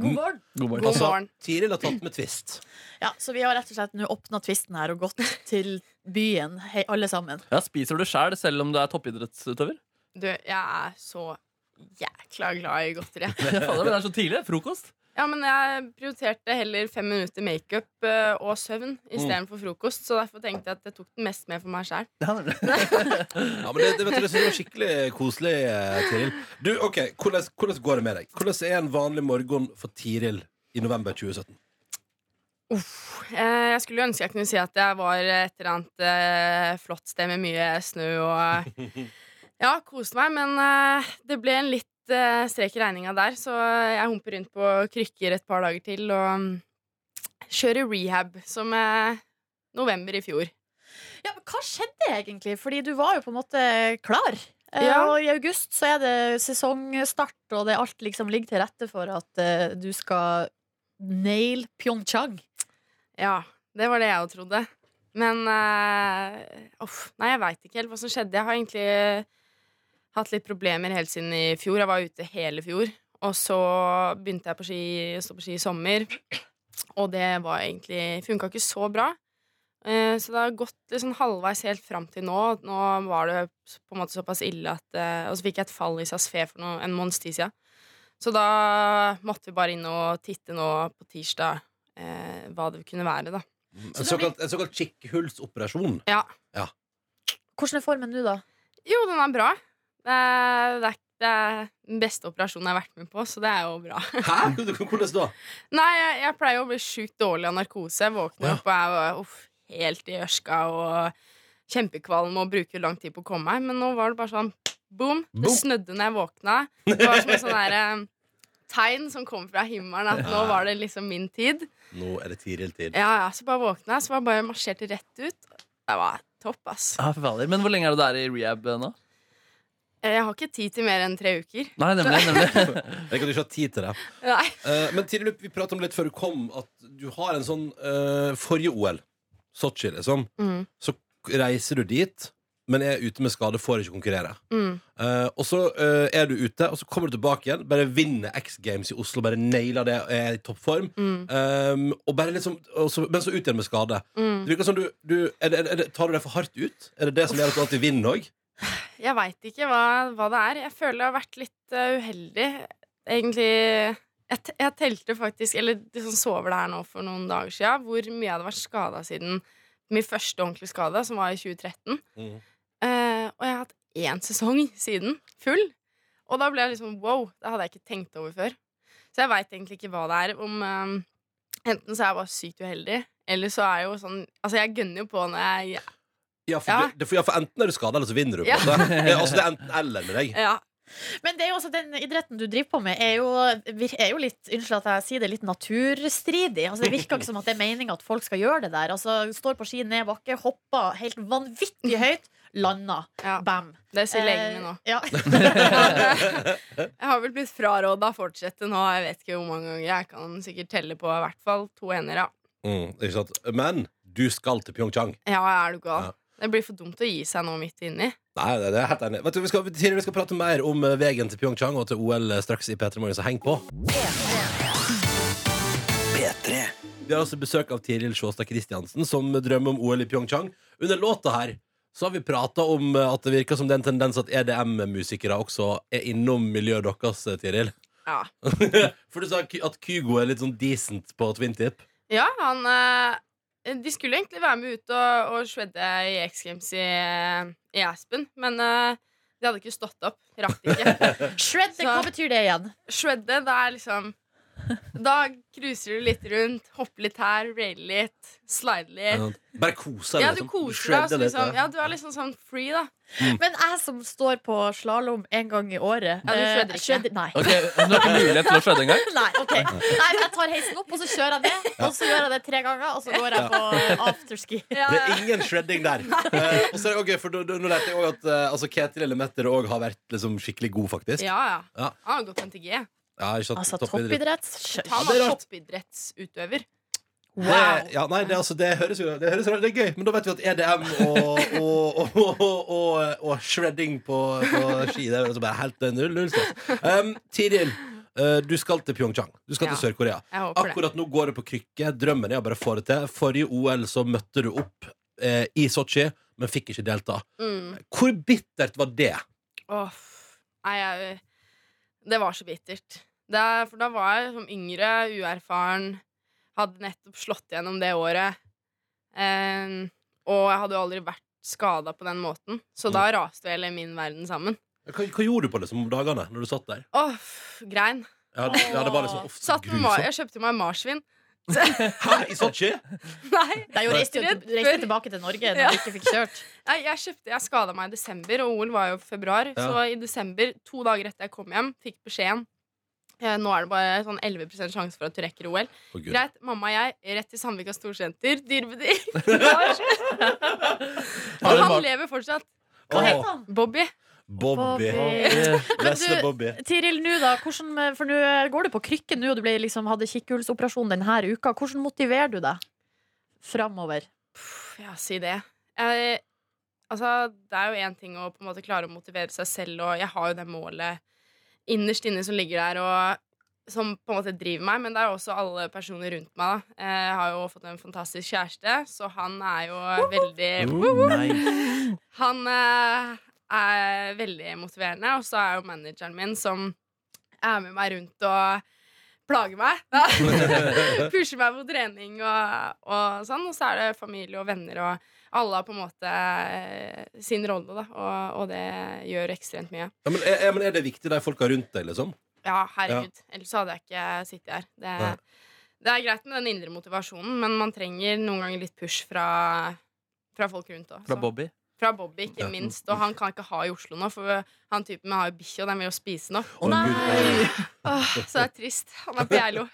God morgen. God morgen. God Altså, morgen. Tiril har tatt med twist. Ja, så vi har rett og slett nå åpna tvisten her og gått til byen, hei, alle sammen. Ja, spiser du sjæl, selv om du er toppidrettsutøver? Du, jeg er så jækla glad i godteri. Fader, men det er så tidlig. Frokost. Ja, men jeg prioriterte heller fem minutter makeup eh, og søvn istedenfor frokost. Så derfor tenkte jeg at jeg tok den mest med for meg sjæl. Ja, men det, det, vet du, det synes jeg var skikkelig koselig, eh, Tiril. Du, ok, hvordan, hvordan går det med deg? Hvordan er en vanlig morgen for Tiril i november 2017? Eh, jeg skulle ønske jeg kunne si at jeg var et eller annet eh, flott sted med mye snø og Ja, koste meg, men eh, det ble en litt eh, strek i regninga der, så jeg humper rundt på krykker et par dager til og mm, kjører rehab, som eh, november i fjor. Ja, men Hva skjedde egentlig? Fordi du var jo på en måte klar. Eh, Ja. Og i august så er det sesongstart, og det alt liksom ligger til rette for at du skal nail Pyeongchang. Ja, det var det jeg jo trodde. Men uh, uff, Nei, jeg veit ikke helt hva som skjedde. Jeg har egentlig hatt litt problemer helt siden i fjor. Jeg var ute hele fjor. Og så begynte jeg på ski, stå på ski i sommer, og det var egentlig funka ikke så bra. Eh, Så det har gått sånn halvveis helt fram til nå. Nå var det på en måte såpass ille at eh, Og så fikk jeg et fall i Sasfe for noe, en måneds tid siden. Så da måtte vi bare inn og titte nå på tirsdag eh, hva det kunne være, da. En såkalt, en såkalt kikkhullsoperasjon. Ja. Hvordan er formen nå, da? Jo, den er bra. Det er, det, er, det er den beste operasjonen jeg har vært med på, så det er jo bra. Hæ? Hvordan da? Nei, jeg, jeg pleier å bli sjukt dårlig av narkose. Jeg våkner Ja. opp og er uff, helt i ørska og kjempekvalm og bruker lang tid på å komme meg. Men nå var det bare sånn boom. Det snødde når jeg våkna. Det var som et sånn der, eh, tegn som kom fra himmelen, at nå var det liksom min tid. Nå er det Tiril-tid. Ja, ja, Så bare våkna jeg, så var jeg bare marsjerte rett ut. Det var topp, ass. Ja. Men hvor lenge er du der i rehab eh, nå? Jeg har ikke tid til mer enn tre uker. Nei, nemlig. nemlig. Jeg kan ikke ha tid til det. Nei. Eh, men Tiril, vi pratet om litt før du kom, at du har en sånn eh, Forrige OL, Sotsji, liksom, Mm. så reiser du dit, men er ute med skade, får ikke konkurrere. Mm. Eh, og så eh, er du ute, og så kommer du tilbake igjen, bare vinner X Games i Oslo, bare nailer det, er i toppform. Mm. Um, og bare liksom, og så, men så ut igjen med skade. Mm. Det virker som du, du er det, er det, Tar du deg for hardt ut? Er det det som gjør at du alltid vinner òg? Jeg veit ikke hva, hva det er. Jeg føler jeg har vært litt eh, uheldig. Egentlig jeg, jeg telte faktisk, eller liksom så over det her nå for noen dager siden, hvor mye jeg hadde vært skada siden min første ordentlige skade, som var i 2013. Mm. Uh, og jeg har hatt én sesong siden, full. Og da ble jeg liksom wow, det hadde jeg ikke tenkt over før. Så jeg veit egentlig ikke hva det er. Om uh, Enten så er jeg bare sykt uheldig, eller så er jeg jo sånn Altså, jeg gønner jo på når jeg Ja, for, Ja. Det, det, for, ja, for enten er du skada, eller så vinner du. På Ja. det. altså, det er enten eller med deg. Ja. Men det er jo også den idretten du driver på med, er jo, er jo litt Unnskyld at jeg sier det, litt naturstridig. Altså, det virker ikke som at det er meninga at folk skal gjøre det der. Altså, Står på ski ned bakke, hopper helt vanvittig høyt, lander. ja. Bam. Det sier legen min nå. Eh, ja. Jeg har vel blitt fraråda å fortsette nå. Jeg vet ikke hvor mange ganger. Jeg kan sikkert telle på i hvert fall to ender, ja. Mm, ikke sant? Men du skal til Pyeongchang. Ja, er du gal? Ja. Det blir for dumt å gi seg nå midt inni. Nei, det det er helt enig. Vet du, vi, skal, vi skal prate mer om eh, veien til Pyeongchang og til OL straks i P3 Morgen, så heng på. P3. Vi har også besøk av Tiril Sjåstad Kristiansen, som drømmer om OL i Pyeongchang. Under låta her så har vi prata om eh, at det virker som det er en tendens at EDM-musikere også er innom miljøet deres, eh, Tiril. Ja, For du sa at Kygo er litt sånn decent på twintip. Ja han eh, De skulle egentlig være med ut og, og shredde i X Games i, i Aspen, men uh, de hadde ikke stått opp. Rakk ikke. shredde, Så- hva betyr det igjen? Shredde, det er liksom Da cruiser du litt rundt, hopper litt her, railer litt, slider litt. Bare koser deg. Ja, du liksom. koser deg. Så liksom, ja. ja, du er liksom sånn free, da. Men jeg som står på slalåm en gang i året Ja, du eh, shredder ikke. shredder- Nei. Ok, Du har ikke mulighet til å shredde engang? Nei, ok Nei, jeg tar heisen opp, og så kjører jeg ned. Og så gjør jeg det tre ganger, og så går jeg på eh, afterski. Ja, Det er ingen shredding der. Eh, og så er det, ok, for Nå lærte jeg også at eh, altså, Ketil Elemeter òg har vært liksom, skikkelig god, faktisk. ja, ja. Ja. Han har gått NTG. Ja, ikke sant? Altså Toppidrett. toppidrett. Han det er var rart. toppidrettsutøver. Wow. Det, ja, nei, det, altså, det høres jo det, høres, det er gøy, men da vet vi at EDM og, og, og, og, og, og shredding på, på ski Det er altså bare helt null, null stress. Um, Tiril, eh, du skal til Pyeongchang. Du skal Ja. til Sør-Korea. Jeg håper det. Akkurat nå går det på krykke. Drømmen er å bare få det til. Forrige OL så møtte du opp eh, i Sotsji, men fikk ikke delta. Mm. Hvor bittert var det? Åh, nei, jeg, det var så bittert. Det er, for da var jeg som yngre, uerfaren, hadde nettopp slått gjennom det året. Eh, og jeg hadde jo aldri vært skada på den måten, så da raste jo hele min verden sammen. Hva, hva gjorde du på liksom, om dagene når du satt der? Åh, grein. Ja, det, ja, det var liksom ofte Satt med ma grusomt. jeg kjøpte meg marsvin. Hæ, i Sotsji? Nei, Det er jo reiste, jo- Rett reiste tilbake til Norge når Ja. du ikke fikk kjørt. Nei, jeg kjøpte, jeg skada meg i desember, og OL var jo i februar. Ja. Så i desember, to dager etter jeg kom hjem, fikk beskjeden Nå er det bare sånn 11 sjanse for at du rekker OL. Oh, Greit, mamma og jeg, rett til Sandvika Storsenter, dyrebedrift. Og han lever fortsatt. Hva heter han? Bobby. Bobby. Bobby. Bobby. Tiril, nå da, hvordan, for nå går du på krykken nå, og du ble, liksom, hadde kikkhullsoperasjon denne uka. Hvordan motiverer du deg framover? Ja, si det. Jeg, altså, det er jo én ting å på en måte klare å motivere seg selv, og jeg har jo det målet innerst inne som ligger der, og som på en måte driver meg, men det er jo også alle personer rundt meg. Da. Jeg har jo fått en fantastisk kjæreste, så han er jo veldig Nice. Han eh, er veldig motiverende, og så er jo manageren min som er med meg rundt og plager meg. Pusher meg på trening og, og sånn. Og så er det familie og venner, og alle har på en måte eh, sin rolle, da. Og, og det gjør ekstremt mye. Ja, men, er, men er det viktig, de folka rundt deg, liksom? Ja, herregud. Ellers hadde jeg ikke sittet her. Det, det er greit med den indre motivasjonen, men man trenger noen ganger litt push fra, fra folk rundt òg. Fra Bobby. Fra Bobby, ikke Ja. minst. Og han kan ikke ha i Oslo nå, for han typen har jo bikkje, og den vil jo spise nå. Oh, nei! Åh, så det er trist. Han er på Geilo.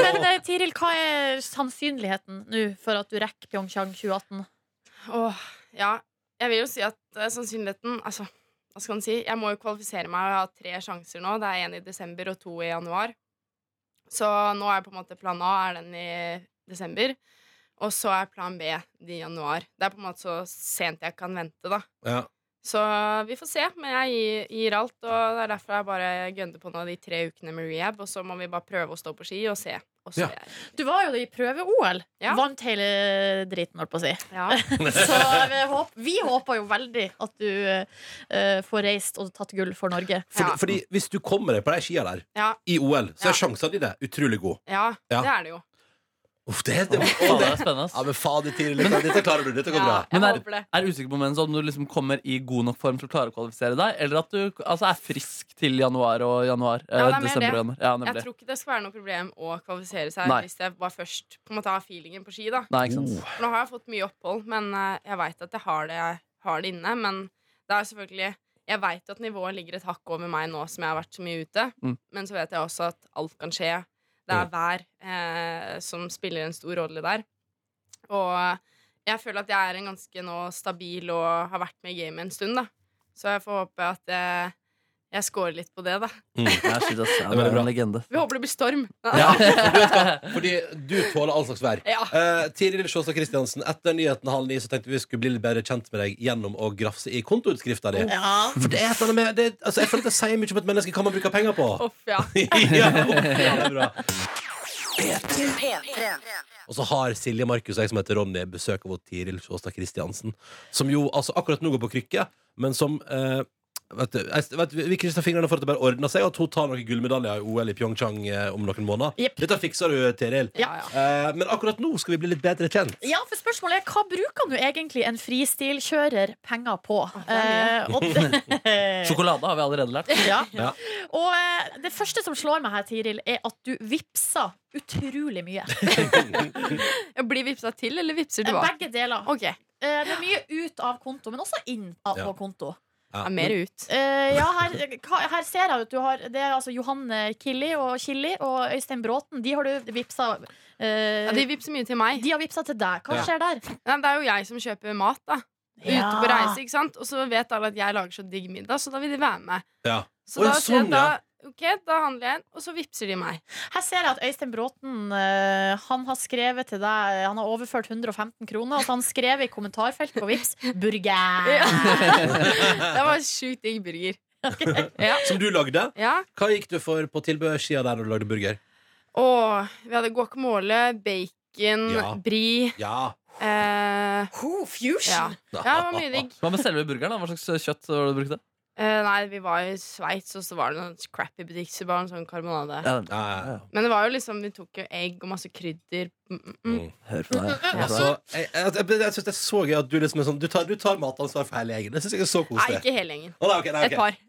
Men eh, Tiril, hva er sannsynligheten nå for at du rekker Pyeongchang 2018? Åh, ja. Jeg vil jo si at uh, sannsynligheten Altså, hva skal man si? Jeg må jo kvalifisere meg og ha tre sjanser nå. Det er én i desember og to i januar. Så nå er på en måte plan A er den i desember. Og så er plan B i januar. Det er på en måte så sent jeg kan vente, da. Ja. Så vi får se. Men jeg gir, gir alt, og det er derfor jeg bare gønner på nå de tre ukene med rehab. Og så må vi bare prøve å stå på ski og se Og så Ja. jeg Du var jo i prøve-OL. Ja. Vant hele driten, holdt på å si. ja. Så vi, håp, vi håper jo veldig at du uh, får reist og tatt gull for Norge. Fordi, Ja. fordi hvis du kommer deg på de skia der Ja, i OL, så Ja. er sjansene dine utrolig gode. ja, Ja. det er det jo. Uff, det, det, Faen, det er spennende. Ja, men fader, Tiril, dette, klarer du. Dette går Ja, bra. Men er. Er usikker på men, om du liksom kommer i god nok form til å klare å kvalifisere deg, eller at du altså, er frisk til januar og januar? Ja, eh, det er mer desember det. januar? Ja, Jeg tror ikke det skal være noe problem å kvalifisere seg Nei. hvis jeg bare først på en måte har feelingen på ski. da Nei, ikke sant. For Nå har jeg fått mye opphold, men eh, jeg veit at jeg har det, jeg har det inne. Men det er selvfølgelig Jeg veit at nivået ligger et hakk over meg nå som jeg har vært så mye ute. Mm. Men så vet jeg også at alt kan skje. Det er vær eh, som spiller en stor rolle der. Og jeg føler at jeg er en ganske nå stabil og har vært med i gamet en stund, da. Så jeg får håpe at jeg, jeg scorer litt på det, da. Mm. Jeg synes Det er det er en legende. Vi håper det blir storm. Ja, du? Fordi du tåler all slags vær. Ja. Uh, Tiril Sjåstad Kristiansen, etter nyheten halv ni så tenkte vi skulle bli litt bedre kjent med deg gjennom å grafse i kontoutskrifta di. Ja. For det er et eller annet med det, altså, Jeg føler at det sier mye om et menneske hva man bruker penger på. Off, ja. ja, ja, det er bra. P3. Og så har Silje Markus og jeg som heter Ronny besøk av Tiril Sjåstad Kristiansen. Som jo altså akkurat nå går på krykke, men som eh, vet du, jeg, vet, du, Vi krysser fingrene for at det bare ordner seg, og at hun tar noen gullmedaljer i OL i Pyeongchang eh, om noen måneder. Jepp. Dette fikser du, Tiril. Ja. Eh, men akkurat nå skal vi bli litt bedre kjent. Ja, for spørsmålet er hva bruker nå egentlig en fristilkjører penger på? er Eh, og det, Sjokolade har vi allerede lært. ja. Ja. Og eh, det første som slår meg her, Tiril, er at du vippser utrolig mye. Blir vippsa til, eller vippser du av? Begge deler. Ok, Eh, det er mye ut av konto, men også inn av, Ja. på konto. Ja. mer ut. Uh, ja, her, her ser jeg at du har Det er altså Johanne Killi og Killi og Øystein Bråten. De har du vipsa uh, Ja, de vipser mye til meg. de har vipsa til deg. Hva Ja. skjer der? Ja, det er jo jeg som kjøper mat, da. Ute på reise, ikke sant? Og så vet alle at jeg lager så digg middag, så da vil de være med. Ja. Så Oi, da, sånn, jeg, da, ok, da handler jeg, og så vippser de meg. Her ser jeg at Øystein Bråten eh, Han har skrevet til deg Han har overført 115 kroner. Og så han skrev i kommentarfeltet på Vips 'burger'. Ja. Det var sjukt digg burger. Ja. Som du lagde. ja. Hva gikk du for på tilbudssida der når du lagde burger? Å, vi hadde guacamole, bacon, Ja. brie. Ja. Eh, Oh, fusion! ja. ja, det var mye digg. Hva med selve burgeren? da? Hva slags kjøtt var det du brukte? Eh, nei, vi var i Sveits, og så var det noen crappy butikk, så bare en sånn karbonade. Ja, Ja, ja. Men det var jo liksom, vi tok jo egg og masse krydder. Mm, mm, mm. Hør på deg. Altså, jeg, jeg, jeg, jeg syns det er så gøy at du liksom er sånn Du tar, du tar matansvar for hele gjengen. Det syns jeg er så koselig. Nei, ikke hele gjengen. Oh, nei, okay, nei, Et par.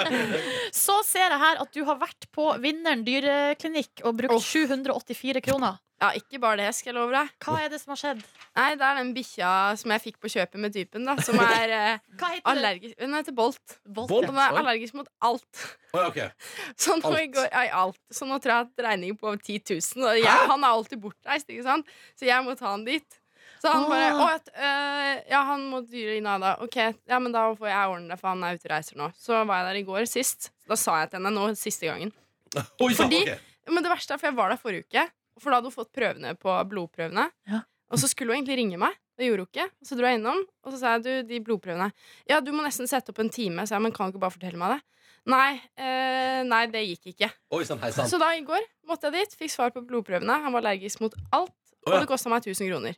Så ser jeg her at du har vært på Vinneren dyreklinikk og brukt oh. 784 kroner. Ja, ikke bare det, skal jeg love deg. Hva er det som har skjedd? Nei, det er den bikkja som jeg fikk på kjøpet med typen, da. Som er eh, Hva heter allergisk Hun heter Bolt. Bolt, Bolt? ja. Hun er allergisk mot alt. Oh, okay. ok. Så nå, Alt. går, ja, alt. så nå tror jeg at regningen på over 10 000. Og jeg, han er alltid bortreist, ikke sant? så jeg må ta han dit. Så han bare Å, et, øh, Ja, han må dyre inn da. Ok, ja, men da får jeg ordne det, for han er ute og reiser nå. Så var jeg der i går sist. Da sa jeg til henne nå siste gangen. Oh, ja, Fordi- okay. Men det verste er, for jeg var der forrige uke, for da hadde hun fått prøvene på blodprøvene. Ja. Og så skulle hun egentlig ringe meg. Det gjorde hun ikke. Så dro jeg innom, og så sa jeg du, de blodprøvene Ja, du må nesten sette opp en time, sa jeg, men kan du ikke bare fortelle meg det? Nei, eh, nei, det gikk ikke. Oi sånn, hei. Så da i går måtte jeg dit, fikk svar på blodprøvene. Han var allergisk mot alt, og det kosta meg 1000 kroner.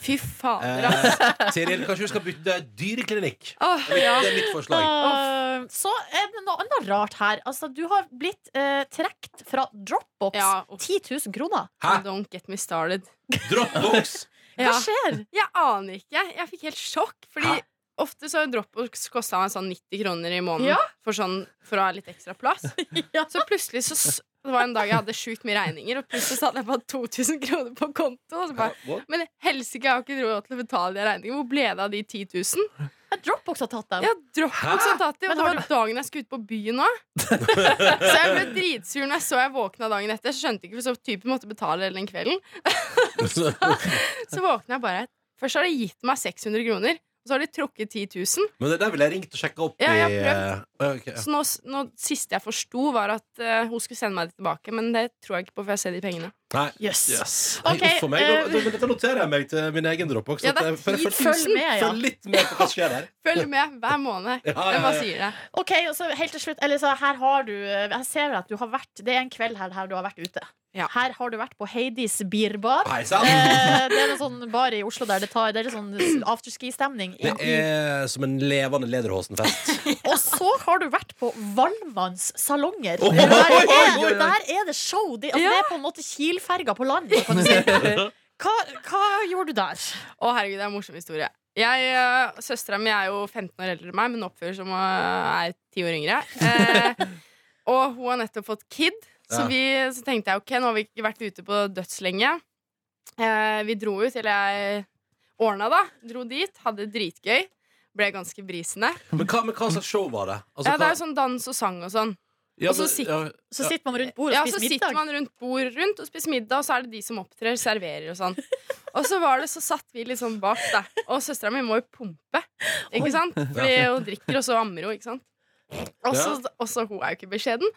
Fy fader, altså. Eh, Siril, kanskje du skal bytte dyreklinikk? Oh, Det er mitt- ja. Det er mitt forslag. Uh, så er det noe annet rart her. Altså, du har blitt uh, trukket fra Dropbox. Ja, 10 000 kroner. Hæ? Don't get me started. Dropbox! Hva Ja. skjer? Jeg aner ikke. Jeg fikk helt sjokk. Fordi Hæ? ofte så har Dropbox kosta meg sånn 90 kroner i måneden Ja. for, sånn, for å ha litt ekstra plass. Ja. Så plutselig så det var en dag jeg hadde sjukt mye regninger, og plutselig så hadde jeg bare 2000 kroner på konto. Og så bare, men helsike, jeg har ikke råd til å betale de regningene. Hvor ble det av de 10 000? Ja, Dropbox har tatt dem. Ja, Dropbox har tatt dem, og Men det var dagen jeg skulle ut på byen nå. Så jeg ble dritsur når jeg så jeg våkna dagen etter. Jeg skjønte ikke, for så typen måtte betale hele den kvelden. Så våkna jeg bare Først har de gitt meg 600 kroner, og så har de trukket 10 000. Men det der ville jeg ringt og sjekka opp Ja, jeg har i uh, okay, ja. Så nå, nå siste jeg forsto, var at uh, hun skulle sende meg det tilbake. Men det tror jeg ikke på, for jeg ser de pengene. Nei. Yes. Yes. Nei, Ok, uff meg. Da, eh, da, men dette noterer jeg meg til min egen Dropbox. Ja, følg, Følg med, ja. Følg litt med på hva som skjer der. Følg med hver måned. Ja, ja, ja. sier det. Ok, og så helt til slutt eller så Her har du Jeg ser at du har vært Det er en kveld her, her du har vært ute. Ja. Her har du vært på Heidis Bierbar. Hei! Eh, det er en sånn bar i Oslo der det, tar, det er litt sånn afterski-stemning. Det er som en levende Lederhosen-fest. Og så har du vært på Valmanns salonger. Der, er, der er det show. Det, altså, Ja. det er på en måte Kiel-ferga på land. Kan du si. hva, hva gjorde du der? Å, herregud, det er en morsom historie. Jeg, uh, Søstera mi er jo 15 år eldre enn meg, men oppfører som hun er 10 år yngre. Eh, og hun har nettopp fått kid, så, vi, så tenkte jeg ok, nå har vi ikke vært ute på dødslenge. Eh, vi dro ut, eller jeg ordna da. Dro dit, hadde det dritgøy. Ble ganske brisende. Men hva, men hva slags show var det? Altså, Ja, det er jo sånn dans og sang og sånn. ja, og så sit- ja, Så ja. sitter man rundt bordet Ja, så sitter man rundt bord rundt og spiser middag, og så er det de som opptrer, serverer og sånn. Og så var det, så satt vi liksom bak, da. Og søstera mi må jo pumpe, ikke sant? Fordi hun drikker, og så ammer hun, ikke sant? Og så hun er jo ikke beskjeden.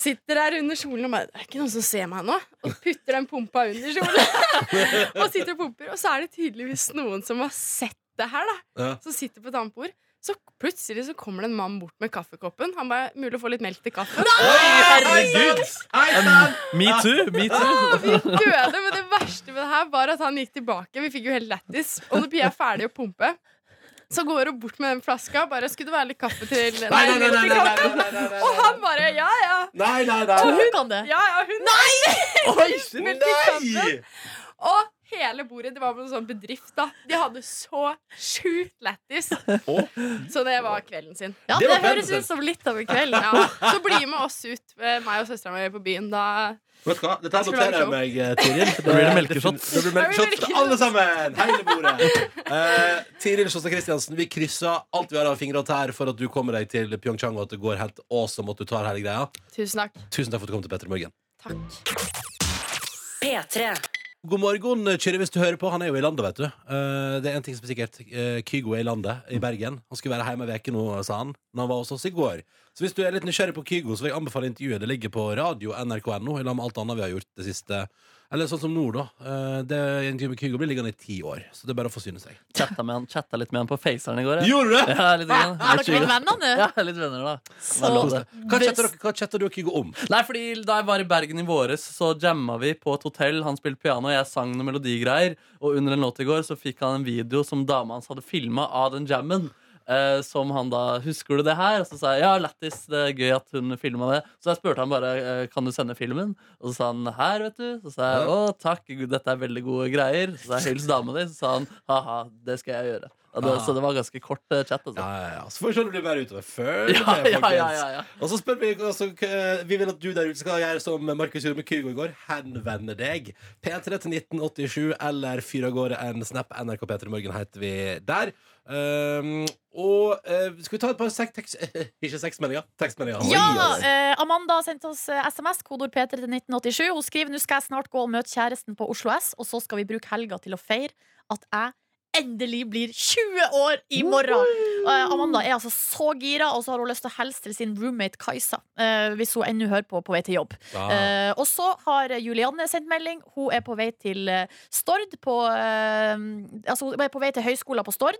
Sitter der under kjolen og bare Det er ikke noen som ser meg nå. Og putter den pumpa under kjolen. og sitter og pumper. Og så er det tydeligvis noen som har sett det her, da. Ja. Som sitter på et annet bord. Så plutselig så kommer det en mann bort med kaffekoppen. Han bare Mulig å få litt melk til kaffen? Herregud! Me too! Me too. Vi døde, men det verste med det her var at han gikk tilbake. Vi fikk jo helt lættis. Og når Pia er ferdig å pumpe, så går hun bort med den flaska. Bare 'Skulle det være litt kaffe til Nei, nei, nei, nei, nei, nei. Og han bare 'ja, ja'. Nei, nei, nei. Og hun kan det? Ja, ja, hun Nei! Oi, nei! Og hele bordet, det var på en sånn bedrift, da. De hadde så sjukt lættis. Oh. Så det var kvelden sin. Ja, Det det, høres ut som litt av en kveld. Ja. Så bli med oss ut, eh, meg og søstera mi, på byen. Da Vet du hva? Dette her noterer jeg meg, eh, Tiril. Da blir det melkeshots. Det blir melkeshots til alle sammen! Hele bordet. Uh, Tiril Sjåstad Kristiansen, vi krysser alt vi har av fingre og tær for at du kommer deg til Pyeongchang, og at det går helt awesome at du tar hele greia. Tusen takk. Tusen takk for at du kom til Petter i Morgen. Takk. P3. God morgen, Kyrre, hvis du hører på. Han er jo i landet, vet du. Eh, det er en ting som er sikkert. Eh, Kygo er i landet, i Bergen. Han skulle være hjemme ei uke nå, sa han. Men han var hos oss i går. Så hvis du er litt nysgjerrig på Kygo, så vil jeg anbefale intervjuet. Det ligger på radio nrk.no, i lag med alt annet vi har gjort det siste. Eller sånn som Nord, da. Eh, det en med Kygo blir liggende i ti år. Så det er bare å forsyne seg. Chatta, med han, chatta litt med han på Faceren i går. jeg. Gjorde du det? Ja, litt grann. Er dere venner nå? Ja, litt venner, da. Så- Det lov, det. Hva chatter dere- Hva chatter du og Kygo om? Nei, fordi Da jeg var i Bergen i våres, så jamma vi på et hotell. Han spilte piano, jeg sang noen melodigreier. Og under en låt i går så fikk han en video som dama hans hadde filma av den jammen. Eh, som han da Husker du det her? Og så sa jeg ja, lættis, det er gøy at hun filma det. Så jeg spurte han bare eh, kan du sende filmen. Og så sa han her, vet du. Så sa jeg å, takk, gud, dette er veldig gode greier. Så sa jeg hils dama di. Så sa han ha-ha, det skal jeg gjøre. Ja, det, Ah. Så det var ganske kort eh, chat. Altså. Ja, ja, ja. Så får vi se om det blir mer utover. Følg Ja, med, ja, folkens. ja, ja, ja. Og så spør vi altså, k- Vi vil at du der ute skal gjøre som Markus gjorde med Kygo i går. Henvende deg. P3 til 1987 eller fyr av gårde en snap. NRK P3 Morgen heter vi der. Um, og eh, skal vi ta et par sek tekst... ikke sexmeldinger. Tekstmeldinger. Ja, Oi, oi, oi. eh, Amanda sendte oss eh, SMS, kodord P3 til 1987. Hun skriver nå skal jeg snart gå og møte kjæresten på Oslo S, og så skal vi bruke helga til å feire at jeg endelig blir 20 år i morgen. Eh, Amanda er altså så gira, og så har hun lyst til å hilse til sin roommate Kajsa. Uh, hvis hun ennå hører på på vei til jobb. Eh, og så har Julianne sendt melding. Hun er på vei til Stord. På, altså hun er på vei til høyskolen på Stord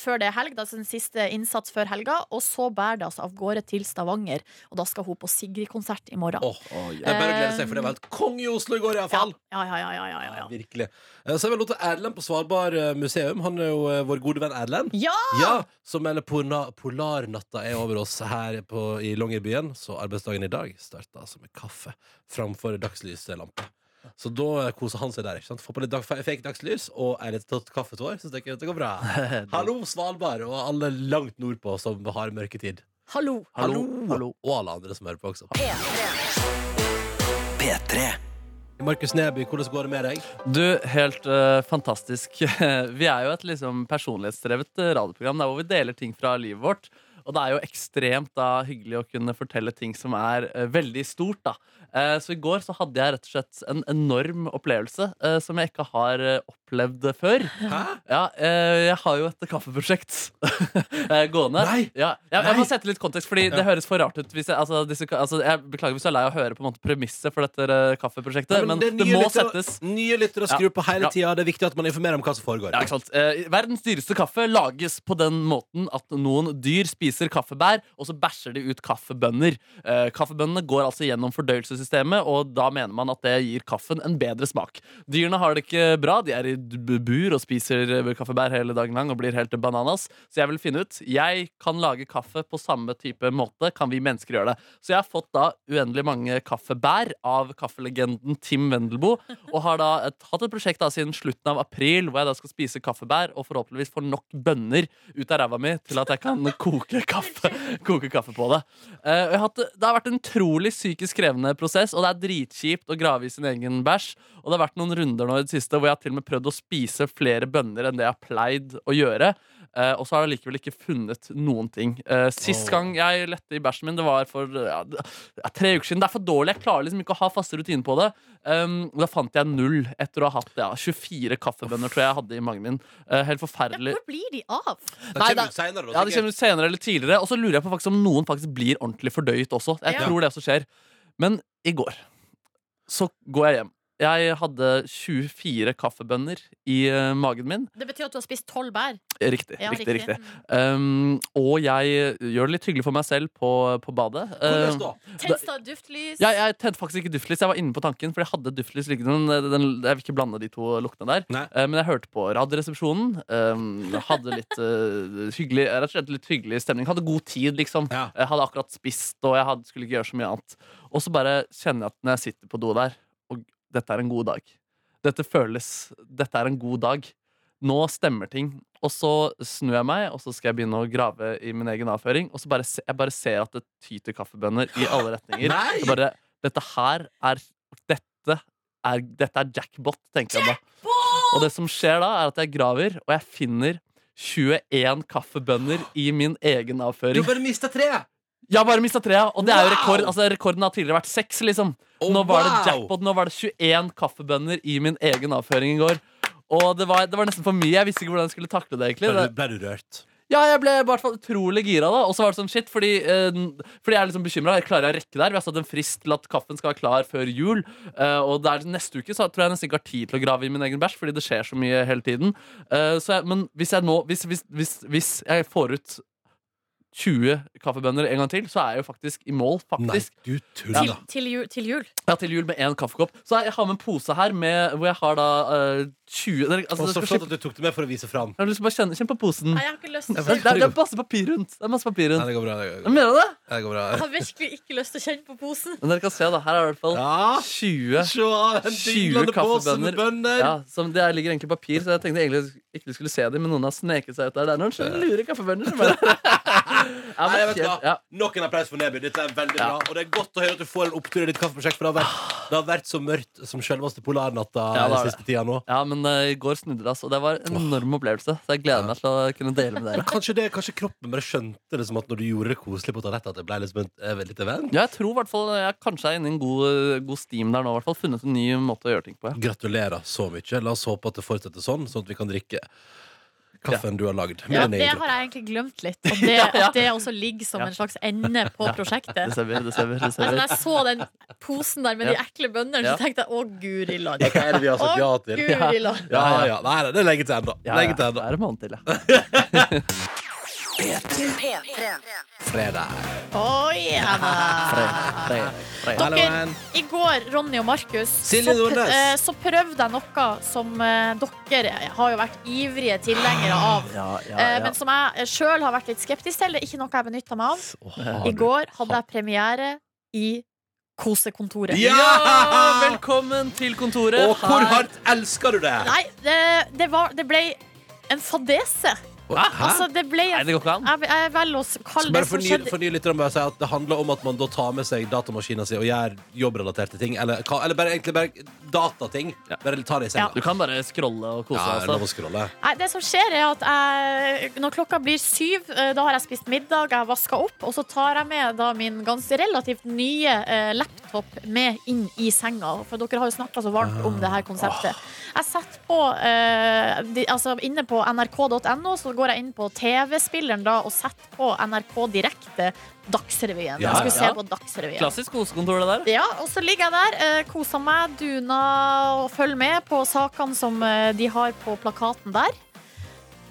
før det er helg. Er altså den siste innsats før helga. Og så bærer det altså av gårde til Stavanger. Og da skal hun på Sigrid-konsert i morgen. Oh, Det er bare å glede seg, for det var helt konge i Oslo i går, iallfall. Ja, ja, ja, ja, ja, ja, ja. Virkelig. Så har vi lov til Erlend på Svalbard eh, museum. Han er jo eh, vår gode venn Erlend. Ja! Ja, som melder porna- Polarnatta er over oss her på, i Longyearbyen. Så arbeidsdagen i dag starter altså med kaffe framfor dagslyslampe. Så da koser han seg der. ikke sant? Få på litt dag, fake dagslys og er litt tatt kaffetår. Så tenker jeg at det går bra. Hallo, Svalbard, og alle langt nordpå som har mørketid. Hallo. Hallo, hallo. Og alle andre som hører på også. P3. Markus Neby, hvordan går det med deg? Du, helt uh, fantastisk. vi er jo et liksom, personlighetsdrevet radioprogram der hvor vi deler ting fra livet vårt. Og det er jo ekstremt da, hyggelig å kunne fortelle ting som er uh, veldig stort. da. Eh, så i går så hadde jeg rett og slett en enorm opplevelse eh, som jeg ikke har eh, opplevd før. Hæ? Ja, jeg har jo et kaffeprosjekt gående. Nei! Ja, jeg, jeg må sette litt kontekst, fordi det høres for rart ut. Hvis jeg, altså, disse, altså, jeg beklager hvis du er lei av å høre på en måte premisset for dette kaffeprosjektet, kaffeprosjektet, men, det er det, må lyttere- settes. Nye lyttere skrur Ja. på hele Ja. tida. Det er viktig at man informerer om hva som foregår. Ja, ikke sant? Verdens dyreste kaffe lages på den måten at noen dyr spiser kaffebær, og så bæsjer de ut kaffebønner. Kaffebønnene går altså gjennom økosystemet, og da mener man at det gir kaffen en bedre smak. Dyrene har det ikke bra. De er i bur og spiser eh, kaffebær hele dagen lang og blir helt bananas. Så jeg vil finne ut Jeg kan lage kaffe på samme type måte. Kan vi mennesker gjøre det? Så jeg har fått da uendelig mange kaffebær av kaffelegenden Tim Wendelboe, og har da et, hatt et prosjekt da siden slutten av april hvor jeg da skal spise kaffebær og forhåpentligvis få nok bønner ut av ræva mi til at jeg kan koke kaffe, koke kaffe på det. Uh, hatt, det har vært en utrolig psykisk krevende prosess, og det er dritkjipt å grave i sin egen bæsj. Og det har vært noen runder nå i det siste hvor jeg har til og med prøvd å spise flere bønner enn det jeg har pleid å gjøre. Eh, og så har jeg likevel ikke funnet noen ting. Eh, sist gang jeg lette i bæsjen min, det var for ja, tre uker siden. Det er for dårlig. Jeg klarer liksom ikke å ha faste rutiner på det. Um, da fant jeg null etter å ha hatt ja, 24 kaffebønner tror jeg jeg hadde i magen min. Uh, helt forferdelig. Hvor blir de av? Det Nei, det- senere, da, Ja, det kommer ut senere eller tidligere. Og så lurer jeg på faktisk om noen faktisk blir ordentlig fordøyet også. Jeg Ja. tror det også skjer. Men i går så går jeg hjem. Jeg hadde 24 kaffebønner i uh, magen min. Det betyr at du har spist tolv bær. Riktig. Ja, riktig, riktig. riktig. Um, og jeg gjør det litt hyggelig for meg selv på, på badet. Uh. Tens da duftlys. ja, jeg tente faktisk ikke duftlys. Jeg var inne på tanken, for jeg hadde duftlys liggende. Den, den, jeg vil ikke blande de to luktene der. Eh, men jeg hørte på Radioresepsjonen. Um, hadde litt uh, hyggelig Rett og slett litt hyggelig stemning. Hadde god tid, liksom. Ja. Jeg hadde akkurat spist, og jeg hadde, skulle ikke gjøre så mye annet. Og så bare kjenner jeg at når jeg sitter på do der, dette er en god dag Dette føles Dette er en god dag. Nå stemmer ting. Og så snur jeg meg, og så skal jeg begynne å grave i min egen avføring. Og så bare se, jeg bare ser at det tyter kaffebønner i alle retninger. Bare, dette her er dette, er dette er jackpot, tenker jeg da. Og det som skjer da, er at jeg graver, og jeg finner 21 kaffebønner i min egen Du avføring. har bare mista treet! Jeg har bare mista tre. Og det er jo rekord. Altså, rekorden har tidligere vært seks, liksom. Nå var det jackpot. Nå var det 21 kaffebønner i min egen avføring i går. Og det var, det var nesten for mye. Jeg visste ikke hvordan jeg skulle takle det. egentlig Ble det, du, ble du rørt? Ja, jeg ble i hvert fall utrolig gira, da. Og så var det sånn shit, fordi, eh, fordi jeg er liksom bekymra. Klarer jeg å rekke der? Vi har satt en frist til at kaffen skal være klar før jul. eh, og det er neste uke så tror jeg nesten ikke har tid til å grave i min egen bæsj, fordi det skjer så mye hele tiden. Eh, så jeg, men hvis jeg nå hvis, hvis, hvis, hvis jeg får ut 20 kaffebønner en gang til, så er jeg jo faktisk i mål, Nei, faktisk. du Til, da til, jul, til jul. Ja, til jul med én kaffekopp. Så jeg har med en pose her med, hvor jeg har da uh, 20 dere, altså, Og så flott at du tok det med for å vise fram. Jeg har lyst til å bare kjenne, kjenne på posen. Nei, jeg har ikke lyst til Det det er masse papir rundt. Det er masse papir rundt Nei, det går bra. Det går, Mener du det? det går bra. Jeg har virkelig ikke lyst til å kjenne på posen. Men dere kan se, da. Her er det i hvert fall Ja, 20 se 20 dinglende kaffebønner. Ja, som Det ligger egentlig papir, så jeg tenkte egentlig ikke du skulle se dem, men noen har sneket seg ut der. Det er noen skjønne lure kaffebønner. som bare- ja, Nei, jeg vet du hva? ja. Nok en applaus for Neby. Dette er veldig bra. Og det er godt å høre at du får en opptur i ditt kaffeprosjekt, for det har vært, det har vært så mørkt som selveste polarnatta Ja, den siste tida nå. ja, men eh, i går snudde det, altså. Det var en enorm opplevelse. Så jeg gleder meg til å kunne dele med dere. kanskje, det, kanskje kroppen bare skjønte liksom at når du gjorde det koselig på toalettet, at det ble liksom et, et litt event? Ja, jeg tror i hvert fall jeg kanskje er inne i en god, god steam der nå. I hvert fall Funnet en ny måte å gjøre ting på. Ja. Gratulerer så mye. La oss håpe at det fortsetter sånn, sånn at vi kan drikke kaffen du har lagd. Ja, det har jeg egentlig glemt litt. Og det, Ja, ja. at det også ligger som Ja. en slags ende på prosjektet. Det ser vi. det stemmer, det stemmer. Men når jeg så den posen der med de ekle bøndene, Ja. så tenkte jeg å, guri land. Ja, Hva er det vi har sagt ja til? Ja, ja. Nei, det er lenge til ennå. Ja, ja. Det er en måned til, ja. P3. Fredag. Oi, Anna. Fredag, Dere, i går, Ronny og Markus, så, eh, så prøvde jeg noe som eh, dere har jo vært ivrige tilhengere av. Ja, ja, eh, ja. Men som jeg sjøl har vært litt skeptisk til. Det er ikke noe jeg benytta meg av. I går hadde jeg premiere i Kosekontoret. Ja, velkommen til kontoret. Og hvor hardt elsker du det? Nei, det, det, var, det ble en fadese. Hæ? Altså, det ble Nei, det går ikke an. Jeg, jeg velger å kalle det bare som forny, skjedde forny litt om si at Det handler om at man da tar med seg datamaskinen sin og gjør jobbrelaterte ting. Eller, hva- eller bare, egentlig bare datating. Ja. Bare ta det i senga. Du kan bare scrolle og kose Ja, deg. lov å Altså. scrolle. Nei, det som skjer er at jeg, Når klokka blir syv, eh, da har jeg spist middag, jeg har vaska opp, og så tar jeg med da min ganske relativt nye eh, laptop med inn i senga. For dere har jo snakka så varmt om det her konseptet. Jeg setter på eh, de, altså Inne på nrk.no så går jeg inn på TV-spilleren da og setter på NRK Direkte Dagsrevyen. Ja, jeg skulle se ja. på Dagsrevyen. Klassisk kosekontor, det der. Ja, og så ligger jeg der, eh, koser meg, duna og følger med på sakene som eh, de har på plakaten der.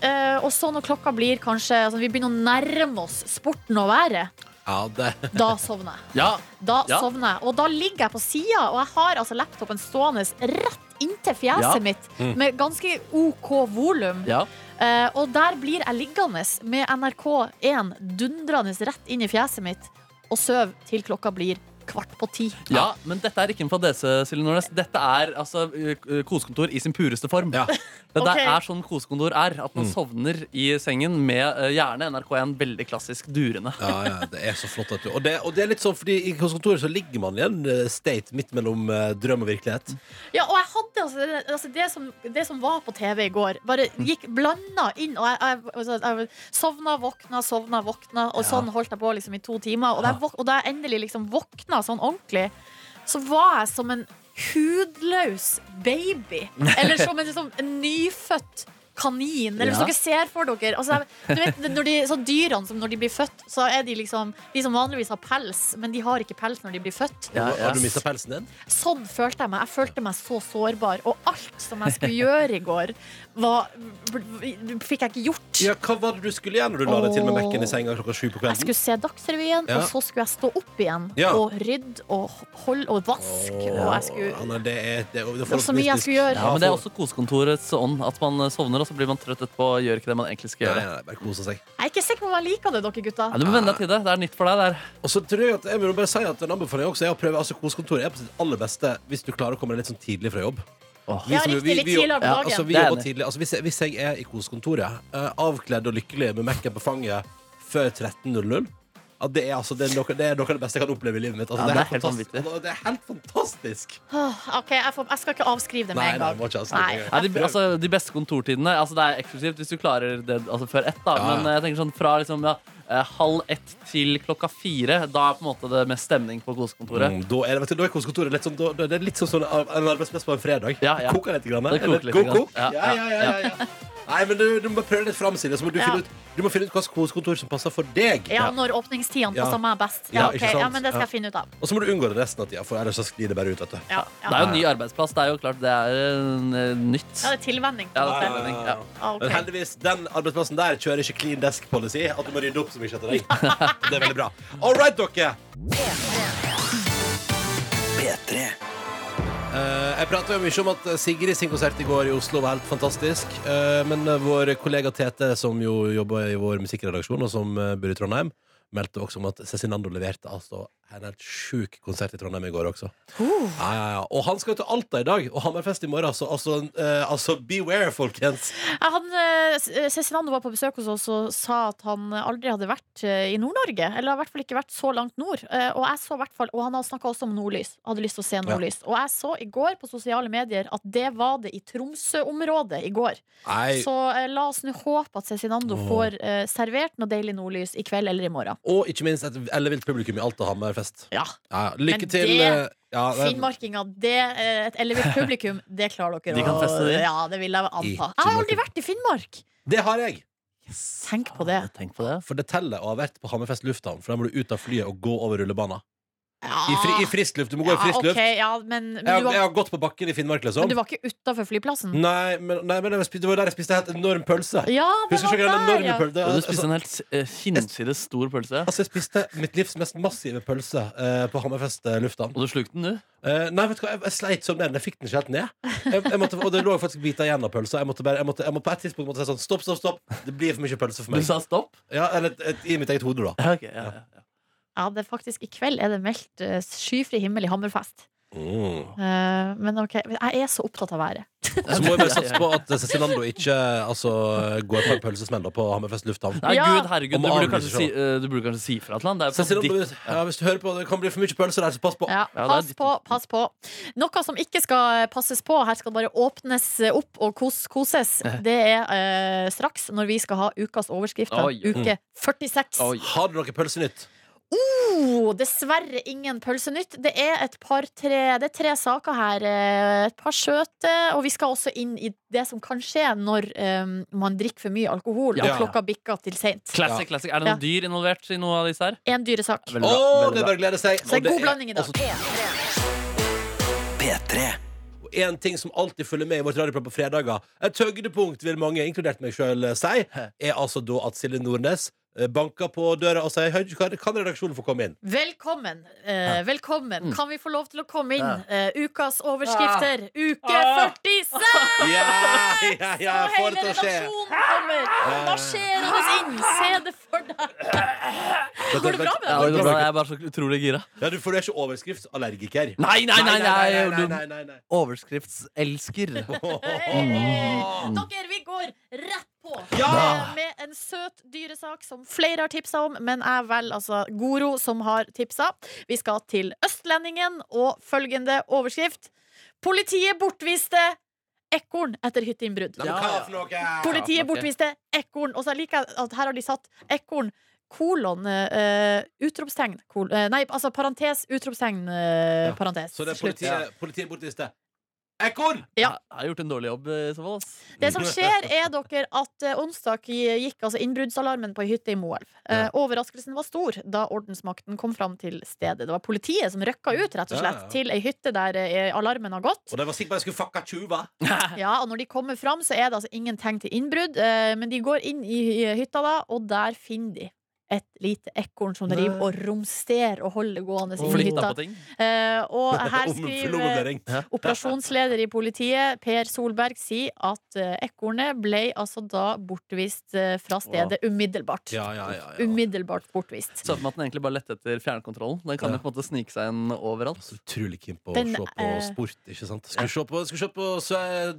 Eh, og så når klokka blir kanskje altså Vi begynner å nærme oss sporten og været. Ja, Da sovner jeg. Ja, Da Ja. sovner jeg. Og da ligger jeg på sida, og jeg har altså laptopen stående rett inntil fjeset Ja. mitt Mm. med ganske OK volum. ja. Eh, og der blir jeg liggende med NRK1 dundrende rett inn i fjeset mitt og søv til klokka blir kvart på ti. Ja, men dette er ikke en fadese, Silje Nordnes. Dette er altså uh, kosekontor i sin pureste form. Ja. Dette Ok. er sånn kosekontor er. At man sovner i sengen med uh, gjerne NRK1 veldig klassisk durende. Ja, ja, det er så flott. Du. Og, det, og det er litt sånn, fordi i kosekontoret så ligger man i en eh, state midt mellom uh, drøm og virkelighet. Ja, og jeg hadde altså, det, altså det, som, det som var på TV i går, bare gikk blanda inn. Og jeg, jeg, altså, jeg sovna, våkna, sovna, våkna. Og sånn holdt jeg på liksom, i to timer. Og da jeg, og da jeg endelig liksom våkna sånn ordentlig, så var jeg som en hudløs baby. Eller som en, liksom, en nyfødt kanin. Eller hvis Ja. dere ser for dere altså, du vet, når de, så Dyrene som når de blir født, så er de liksom De som vanligvis har pels, men de har ikke pels når de blir født. Ja, ja. Har du mista pelsen din? Sånn følte jeg meg. Jeg følte meg så sårbar. Og alt som jeg skulle gjøre i går, var, fikk jeg ikke gjort. Ja, Hva var det du skulle gjøre når du la deg til med. Mac-en i senga klokka sju på kvelden? Jeg skulle se Dagsrevyen, Ja. og så skulle jeg stå opp igjen Ja. og rydde og holde og vaske. Og jeg skulle, Anna, det, er, det, er, det, det var så mye jeg skulle gjøre. Ja, men Det er også kosekontorets ånd. At man uh, sovner, og så blir man trøtt etterpå og gjør ikke det man egentlig skal gjøre. nei, nei, bare kose seg. Jeg er ikke sikker på om jeg liker det, dere gutta. Ja, du må venne deg til det. Det er nytt for deg. Der. Og så tror jeg at jeg vil bare si at en anbefaling også er å prøve altså Kosekontoret er på sitt aller beste hvis du klarer å komme deg litt sånn tidlig fra jobb. Åh. Vi Ja, som- riktig, vi- litt tidligere på ja, dagen. Altså, vi Det er jobber tidlig. Altså, hvis, jeg, hvis jeg er i kosekontoret, eh, avkledd og lykkelig med Mac-en på fanget før 13.00 ja, det, er, altså, det, er noe, det er noe av det beste jeg kan oppleve i livet mitt. Altså, Ja, det, er det er helt helt fantastisk. Det er helt fantastisk. Åh, OK, jeg, får, jeg skal ikke avskrive det med Nei, en nei, gang. må ikke avskrive Nei. det. Nei, de, altså, de beste kontortidene altså, Det er eksklusivt hvis du klarer det altså, før ett. Da. Ja, ja. Men eh, jeg tenker sånn fra liksom, ja, eh, halv ett til klokka fire. Da er på en måte det mest stemning på kosekontoret. Mm, da er, det, vet du, da er kosekontoret litt sånn da, da, Det er litt sånn, sånn en arbeidsplass på en fredag. Ja, ja. Koker litt. Grann, Det koker litt Kok, grann. kok. Ja, Ja, ja, ja, ja, ja. Nei, men du, du må prøve litt fram, Silje. Så må du, Ja. finne ut, du må finne ut hvilket kosekontor som passer for deg. Ja, når åpningstidene Ja. passer meg best. Ja, Ja, ikke sant? ja, men det skal Ja. jeg finne ut av. Og så må du unngå det resten av tida, for ellers så sklir det bare ut. Vet du. Ja, Det ja. er jo en ny arbeidsplass. Det er jo klart det er eh, nytt. ja det er tilvenning. på Ja, det er måte. tilvenning, ja. Ah, ok. Men heldigvis, den arbeidsplassen der kjører ikke clean desk policy. At du må rydde opp så mye etter deg. Det er veldig bra. All right, dere. P3. Eh, jeg pratet jo mye om at Sigrid sin konsert i går i Oslo var helt fantastisk. Eh, men eh, vår kollega Tete, som jo jobber i vår musikkredaksjon, og som eh, bor i Trondheim, meldte også om at Cezinando leverte altså en helt sjuk konsert i Trondheim i går også. Ja, ja, ja. Og han skal jo til Alta i dag, og Hammerfest i morgen. Altså, altså, uh, altså beware, folkens. Han, uh, Cezinando var på besøk hos oss og sa at han aldri hadde vært eh, i Nord-Norge. Eller i hvert fall ikke vært så langt nord. Eh, Og, jeg så hvert fall, og han snakka også om nordlys. Hadde lyst til å se nordlys. Og jeg så i går på sosiale medier at det var det i Tromsø-området i går. Nei. Så eh, la oss nå håpe at Cezinando oh. får eh, servert noe deilig nordlys i kveld eller i morgen. Og ikke minst et ellevilt publikum i Alta Hammerfest. Ja. Ja, ja. Lykke Men til. det- eh, ja, det- Finnmarkinga, det, eh, et ellevilt publikum, det klarer dere De kan å feste, det. Ja, det vil jeg anta. Jeg har aldri vært i Finnmark! det har jeg. Tenk på det. Tenk på det. For det teller å ha vært på Hammerfest lufthavn, for da må du ut av flyet og gå over rullebanen. Ja. I, fri, I frisk. Du må gå i frisk ok, ja, men, men, Jeg, har- du var, jeg har gått på bakken i Finnmark, liksom. men du var ikke utafor flyplassen? Nei, men, nei, men jeg spiste, det var der jeg spiste en helt enorm pølse. Ja, det Husker var ikke den der, enorme ja. pølse? Du spiste Altså, en helt uh, hinsides stor pølse. altså, jeg spiste mitt livs mest massive pølse eh, på Hammerfest eh, lufthavn. Og du slukte den, du? Eh, nei, vet du hva, jeg, jeg sleit som den. Jeg fikk den ikke helt ned. Jeg, jeg måtte, og det lå faktisk biter igjen av pølsa. Jeg måtte bare, jeg måtte, jeg måtte på et tidspunkt måtte jeg si sånn Stopp, stopp, stopp. Det blir for mye pølse for Du meg. sa stopp? Ja, eller et, et, i mitt eget hode, da. Ja, ok, ja, ja, ja. Ja, det er faktisk I kveld er det meldt eh, skyfri himmel i Hammerfest. Mm. Eh, men ok, jeg er så opptatt av været. Så må vi bare satse på at Cezinando ikke altså, går på en pølsesmell på Hammerfest lufthavn. Nei, Ja. gud, herregud, du burde, kanskje si, eh, du burde kanskje si fra til han. Ja, hvis du hører på, det kan bli for mye pølser der, så pass på. Ja, pass på, pass på. Noe som ikke skal passes på, her skal bare åpnes opp og kos, koses, det er uh, straks når vi skal ha ukas overskrifter. Uke 46. Oi. Har du noe pølsenytt? Oh, dessverre ingen pølsenytt. Det er et par tre Det er tre saker her. eh, Et par søte. og vi skal også inn i det som kan skje når um, man drikker for mye alkohol og Ja. klokka bikker til seint. Classic, classic. Er det noen dyr involvert i noe av disse her? En dyresak. Å, oh, det å glede seg. Så Og en god det er blanding i dag. P3. En ting som alltid følger med i vårt radioprogram på fredager, et høydepunkt vil mange, inkludert meg sjøl, si, er altså da at Silje Nordnes banker på døra og sier Hei, kan, redaksjonen få komme inn? Velkommen. Eh, velkommen. Mm. Kan vi få lov til å komme inn? Ja. Eh, ukas overskrifter. Uke Ah. 46! Ja, ja, ja, Så få det til å skje. redaksjonen kommer Ja. oss inn. Se det for deg. Går det bra med Ja, det bra. Jeg er bare så utrolig gira. Ja, du for du er ikke overskriftsallergiker. Nei, nei, nei! nei, nei, nei. Overskriftselsker. Eh, Dere, vi går rett Ja! med en søt dyresak som flere har tipsa om, men jeg velger altså Goro som har tipsa. Vi skal til Østlendingen og følgende overskrift. Politiet bortviste ekorn etter hytteinnbrudd. Ja, for? Politiet bortviste ekorn. Og så liker jeg at her har de satt ekorn. Kolon, uh, utropstegn kol, uh, Nei, altså parentes, utropstegn, eh, parentes. Så det er Slutt. politiet, politiet bortviste ekorn! Ja. Jeg har gjort en dårlig jobb i så fall. ass. Det som skjer, er dere at eh, onsdag gikk altså innbruddsalarmen på ei hytte i Moelv. Eh, overraskelsen var stor da ordensmakten kom fram til stedet. Det var politiet som røkka ut rett og slett Ja, ja. til ei hytte der eh, alarmen har gått. Og de var sikre på at jeg skulle fucka tjuva. Ja, og når de kommer fram, så er det altså ingen tegn til innbrudd. eh, Men de går inn i i hytta da, og der finner de et lite ekorn som driver og romsterer og holder gående i hytta. Uh. Eh, og her skriver operasjonsleder i politiet, Per Solberg, sier at eh, ekornet ble altså da bortvist eh, fra stedet umiddelbart. Ja, ja, ja, ja. Umiddelbart bortvist. Så for meg at den egentlig bare lette etter fjernkontrollen. Den kan Ja. jo på en måte snike seg inn overalt. Så utrolig keen på å Den, se på sport, ikke sant? Skal vi se på, skal vi se på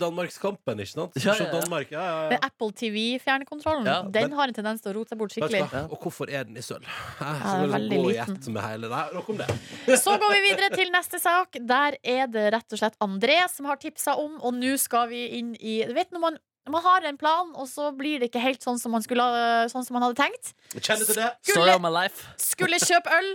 Danmarkskampen, ikke sant? Skal vi se ja, ja. Danmark, ja, ja, Men ja. Apple TV-fjernkontrollen, Ja, den men- har en tendens til å rote seg bort skikkelig. Og hvorfor er den i sølv? Ja, Så er det veldig gå i liten. ett med hele Nei, nok om det. Så går vi videre til neste sak. Der er det rett og slett André som har tipsa om, og nå skal vi inn i Du vet når man, man har en plan, og så blir det ikke helt sånn som man, skulle, sånn som man hadde tenkt. Kjenner til det. Life. Skulle kjøpe øl,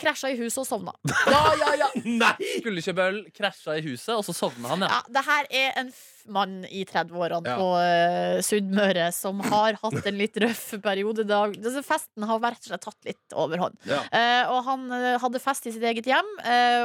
krasja i huset og sovna. Ja, ja, ja. Nei! Skulle kjøpe øl, krasja i huset, og så sovna han, ja. Ja, det her er en mann i 30-årene Ja. på uh, Sunnmøre som har hatt en litt røff periode. Da, festen har rett og slett tatt litt overhånd. Ja. Uh, og han uh, hadde fest i sitt eget hjem,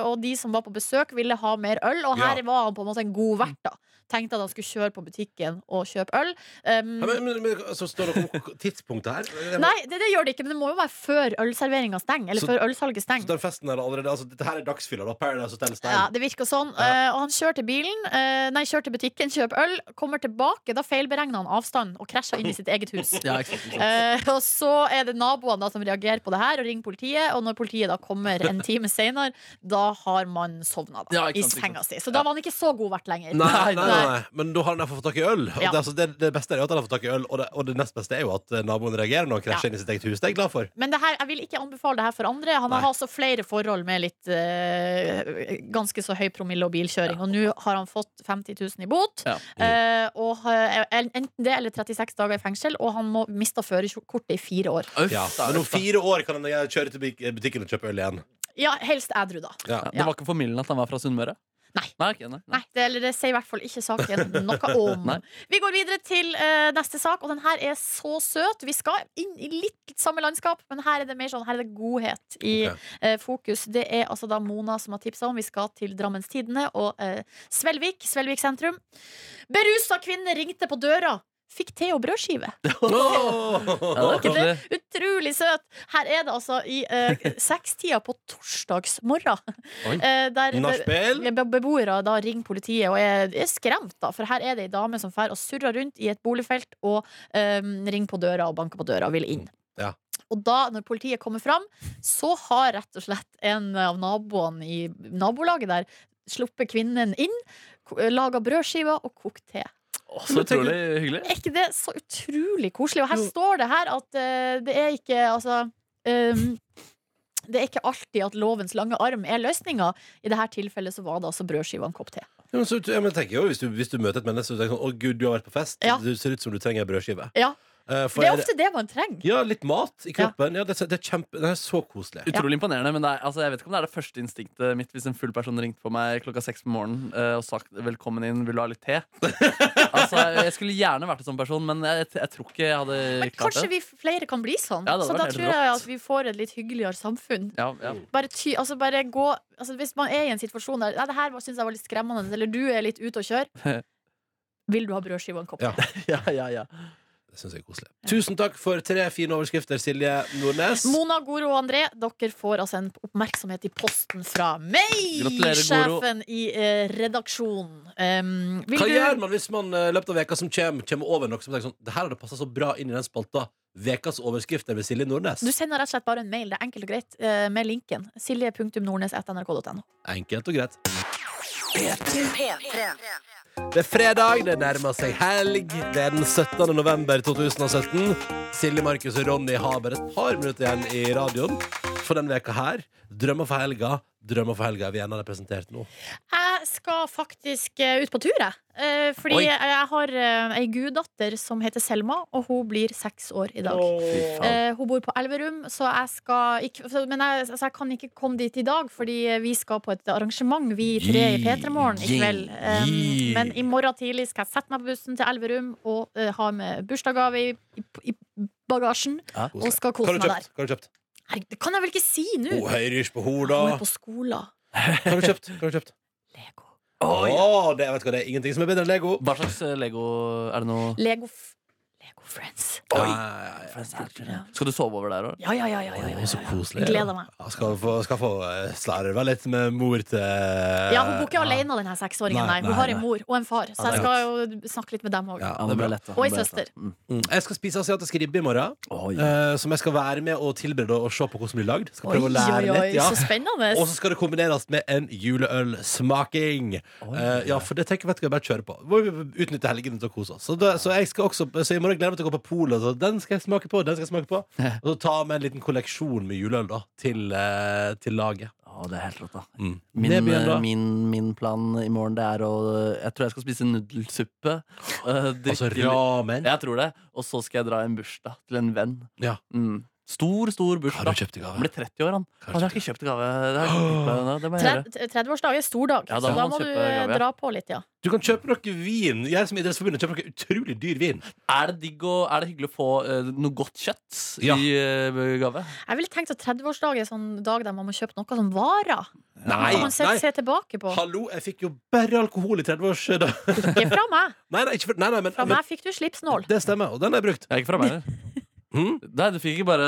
og de som var på besøk, ville ha mer øl. Og her var han på en måte en god vert. da Tenkte at han skulle kjøre på butikken og kjøpe øl. Um, Ja, men, men, men, så står det noe tidspunktet her. Må- nei, det, det gjør det ikke, men det må jo være før ølserveringa stenger. Eller Så- før ølsalget Så stenger. den festen er allerede Altså, dette her er dagsfylla, da. Paradise Hotel Stein. Ja, det virker sånn. Eh, og han kjørte bilen, uh, nei, kjørte butikken, kjøp øl, kommer tilbake. Da feilberegner han avstand og krasja inn i sitt eget hus. Ja, ikke sant, uh. Og så er det naboene da som reagerer på det her og ringer politiet. Og når politiet da kommer en time senere, da har man sovna Ja, i senga si. Så da var han ikke så god vert lenger. Nei, nei, nei, nei. Men da har han iallfall fått tak i øl. Og Ja. det, altså, det, det beste er jo at han har fått tak i øl, og det, og det nest beste er jo at eh, naboen reagerer når han krasjer Ja. inn i sitt eget hus. Det er jeg glad for. Men det her, jeg vil ikke anbefale det her for andre. Han har altså flere forhold med litt eh, ganske så høy promille og bilkjøring. Og nå har han fått 50 000 i bot. Ja. eh, og har- enten det eller 36 dager i fengsel, og han må miste førerkortet i fire år. Uff, Ja. da, Men om uff, da. fire år kan han eh, kjøre til butikken og kjøpe øl igjen. Ja, helst ædru, da. Ja. Ja, det var ikke formildende at han var fra Sunnmøre? Nei. Nei, ok, nei. Nei, det, eller det sier i hvert fall ikke saken noe om. Vi går videre til uh, neste sak, og den her er så søt. Vi skal inn i litt samme landskap, men her er det mer sånn Her er det godhet i okay. uh, fokus. Det er altså da Mona som har tipsa om. Vi skal til Drammens Tidende og uh, Svelvik. Svelvik sentrum. Berusa kvinne ringte på døra. Fikk te og brødskive. Ja, det er det? Utrolig søt! Her er det altså i eh, sekstida på torsdagsmorgen. Eh, der Nachspiel? be- beboere da ringer politiet og er, er skremt, da. For her er det ei dame som fer og surrer rundt i et boligfelt og eh, ringer på døra og banker på døra og vil inn. Ja. Og da, når politiet kommer fram, så har rett og slett en av naboene i nabolaget der sluppet kvinnen inn, laga brødskiver og kokt te. Å, så utrolig hyggelig. Er ikke det så utrolig koselig? Og her står det her at uh, det er ikke altså um, det er ikke alltid at lovens lange arm er løsninga. I dette tilfellet så var det altså brødskive og en kopp te. Ja, men så, ja, men tenker jo, hvis du, hvis du møter et menneske og tenker sånn, Å gud, du har vært på fest. Ja. Det ser ut som du trenger en brødskive. Ja, for Det er ofte det man trenger. Ja, litt mat i kroppen. Ja, det, er- det, er kjempe, det er så koselig. Utrolig imponerende, men det er, altså, jeg vet ikke om det er det første instinktet mitt hvis en full person ringte på meg klokka seks på morgenen uh, og sagt 'velkommen inn, vil du ha litt te'? altså, jeg skulle gjerne vært en sånn person, men jeg, jeg tror ikke jeg hadde Men klart kanskje det. vi flere kan bli sånn. Ja, så da tror jeg at vi får et litt hyggeligere samfunn. Ja, ja. Bare, ty, altså bare gå altså Hvis man er i en situasjon der det her syns jeg var litt skremmende, eller du er litt ute å kjøre, vil du ha brødskive og en kopp? Ja. ja, ja, ja. Det synes jeg er koselig. Tusen takk for tre fine overskrifter, Silje Nordnes. Mona, Goro og André, dere får altså en oppmerksomhet i posten fra meg! Gratulerer, Sjefen i eh, redaksjonen. Um, Hva du- gjør man hvis man eh, i løpet av veka som kommer, kommer over noe som tenker sånn Det her hadde passa så bra inn i den spalta. Vekas overskrifter med Silje Nordnes. Du sender rett og slett bare en mail. Det er enkelt og greit eh, med linken. silje.nordnes.nrk.no. Enkelt og greit. P3. Det er fredag, det nærmer seg helg. Det er den 17. november 2017. Silje, Markus og Ronny har bare et par minutter igjen i radioen for denne veka her. Drømmer for helga. Drømmer for helga er vi gjerne presentert nå. Jeg skal faktisk eh, ut på tur, jeg. Eh, fordi Oi. jeg, har uh, ei guddatter som heter Selma, og hun blir seks år i dag. Oh. Eh, hun bor på Elverum, så jeg skal ikke, Men jeg, altså, jeg kan ikke komme dit i dag, fordi vi skal på et arrangement, vi tre i P3 Morgen i kveld. Men i morgen tidlig skal jeg sette meg på bussen til Elverum og eh, ha med bursdagsgave i, i, i bagasjen. ja. Og skal kose meg der. Hva har du kjøpt? Herregud, det kan jeg vel ikke si nå? Oh, Høyryrs på Hun er på skolen. Hva har du kjøpt? Hva har du kjøpt? Lego. Åh, det, vet du hva, det er ingenting som er bedre enn Lego. Hva slags eh, Lego er det nå? Lego, f Lego Friends. ja. Skal du sove over der òg? Ja, ja, ja. ja, ja, ja, så koselig. Gleder meg. Ja, skal få, skal få eh, slarve litt med mor til Ja, Hun bor ikke alene, denne seksåringen. Nei, Nei, Hun nei, har en mor og en far, så jeg skal jo snakke litt med dem òg. Og ei søster. Mm. Mm. Jeg skal spise asiatisk ribbe i morgen. oh, eh, som jeg skal være med og tilberede og se på hvordan det blir lagd. Skal Oi, prøve å lære oi, oi, litt. Ja. så spennende. Og så skal det kombineres med en juleølsmaking. Oh, ja, for det tenker jeg vet du, jeg bare kjøre på. Må utnytte helgene til å kose oss. Så, det, så jeg skal også Så i morgen gleder meg til å gå på polet. Så den skal jeg smake på, den skal jeg smake på. Og så ta med en liten kolleksjon med juleøl da til, eh, til laget. Å, det er helt rått, da. Mm. Min, Det blir eh, min, min plan i morgen det er å Jeg tror jeg skal spise nudelsuppe. drikke Altså litt- ramen. Jeg tror det. Og så skal jeg dra i en bursdag til en venn. Ja. Mm. Stor, stor bursdag. Har du kjøpt i Han ble blir 30 år, han. Har du Han har ikke kjøpt gave. Det, har jeg ikke tenkt det må jeg gjøre. 30-årsdag er stor dag, Ja, da så da må du eh, gave, ja. dra på litt, ja. Du kan kjøpe noe vin. Jeg som Idrettsforbundet kjøper noe utrolig dyr vin. Er det digg og er det hyggelig å få uh, noe godt kjøtt Ja. i uh, gave? Jeg ville tenkt at 30-årsdag er sånn dag der man må kjøpe noe som varer. Nei, man se, nei. se tilbake på. Hallo, jeg fikk jo bare alkohol i 30-årsdag. Ikke fra meg. Nei, nei, ikke for, nei, nei, men, Fra men meg fikk du slipsnål. det stemmer, og den jeg brukt. Ja, ikke fra meg. Hm? Nei, du fikk ikke bare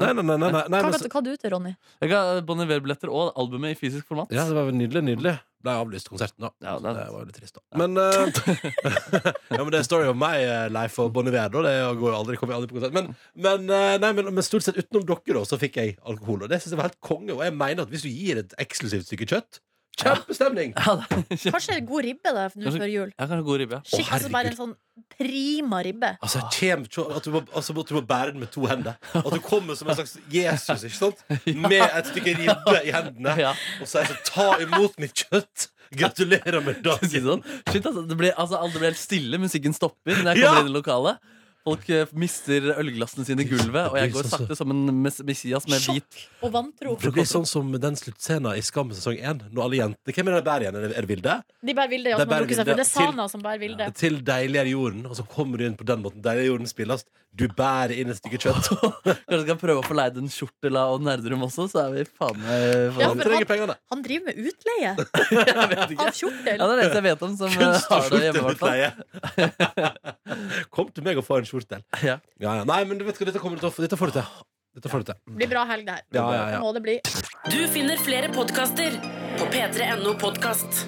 Nei. Nei, nei, nei, nei, nei, nei Hva men, ga du til, Ronny? Jeg ga Bon Iver-billetter og albumet i fysisk format. Ja, det var nydelig, nydelig. Ble avlyst konserten, da. Ja, det Det er- var jo litt trist, da. Men, eh, ja, men det er story of my eh, life og Bon Iver, da. Det går jo aldri, kommer jo aldri på konsert. Men, men, eh, nei, men, men stort sett utenom dere, da, så fikk jeg alkohol. Og det syns jeg var helt konge. Og jeg mener at hvis du gir et eksklusivt stykke kjøtt Kjempestemning! Ja, det er Kanskje god ribbe da, nå før jul. Ja, kanskje god ribbe. ja. Skikk, altså bare en sånn prima ribbe. Altså, kjem, at, du må, altså, at du må bære den med to hender. At du kommer som en slags Jesus ikke sant? med et stykke ribbe i hendene. Ja. Og det sånn Ta imot mitt kjøtt! Gratulerer med si dagen! det sånn? Shit, altså, det blir, altså, alt- det ble helt stille. Musikken stopper når jeg Ja! kommer inn i lokalet. Folk eh, mister ølglassene sine i gulvet, og jeg går sakte som en messias med hvit Og vantro. Det blir sånn som den sluttscenen i Skam sesong 1. Når alle jenter Hvem er det bærer igjen? Er det- Er Vilde? De bærer Vilde, ja, De er. Det er Sana som bærer Vilde. Til deiligere jorden. Og så kommer du inn på den måten. Deiligere jorden spilles. Du bærer inn et stykke kjøtt. Kanskje skal prøve å få leid en kjortel av Nerdrum også, så er vi faen meg Ja, Han trenger han- pengene. Han driver med utleie Jeg vet ikke. av kjortel. Ja, det er det eneste jeg vet om som eh, har det hjemme. i hvert fall. Kom til meg og få en skjortel. Ja. Ja, ja. Nei, men du vet hva, dette, kommer du til å, dette får du til. Dette får du til. Det blir bra helg, det her. Ja, ja, ja. Må det bli. Du finner flere podkaster på p3.no podkast.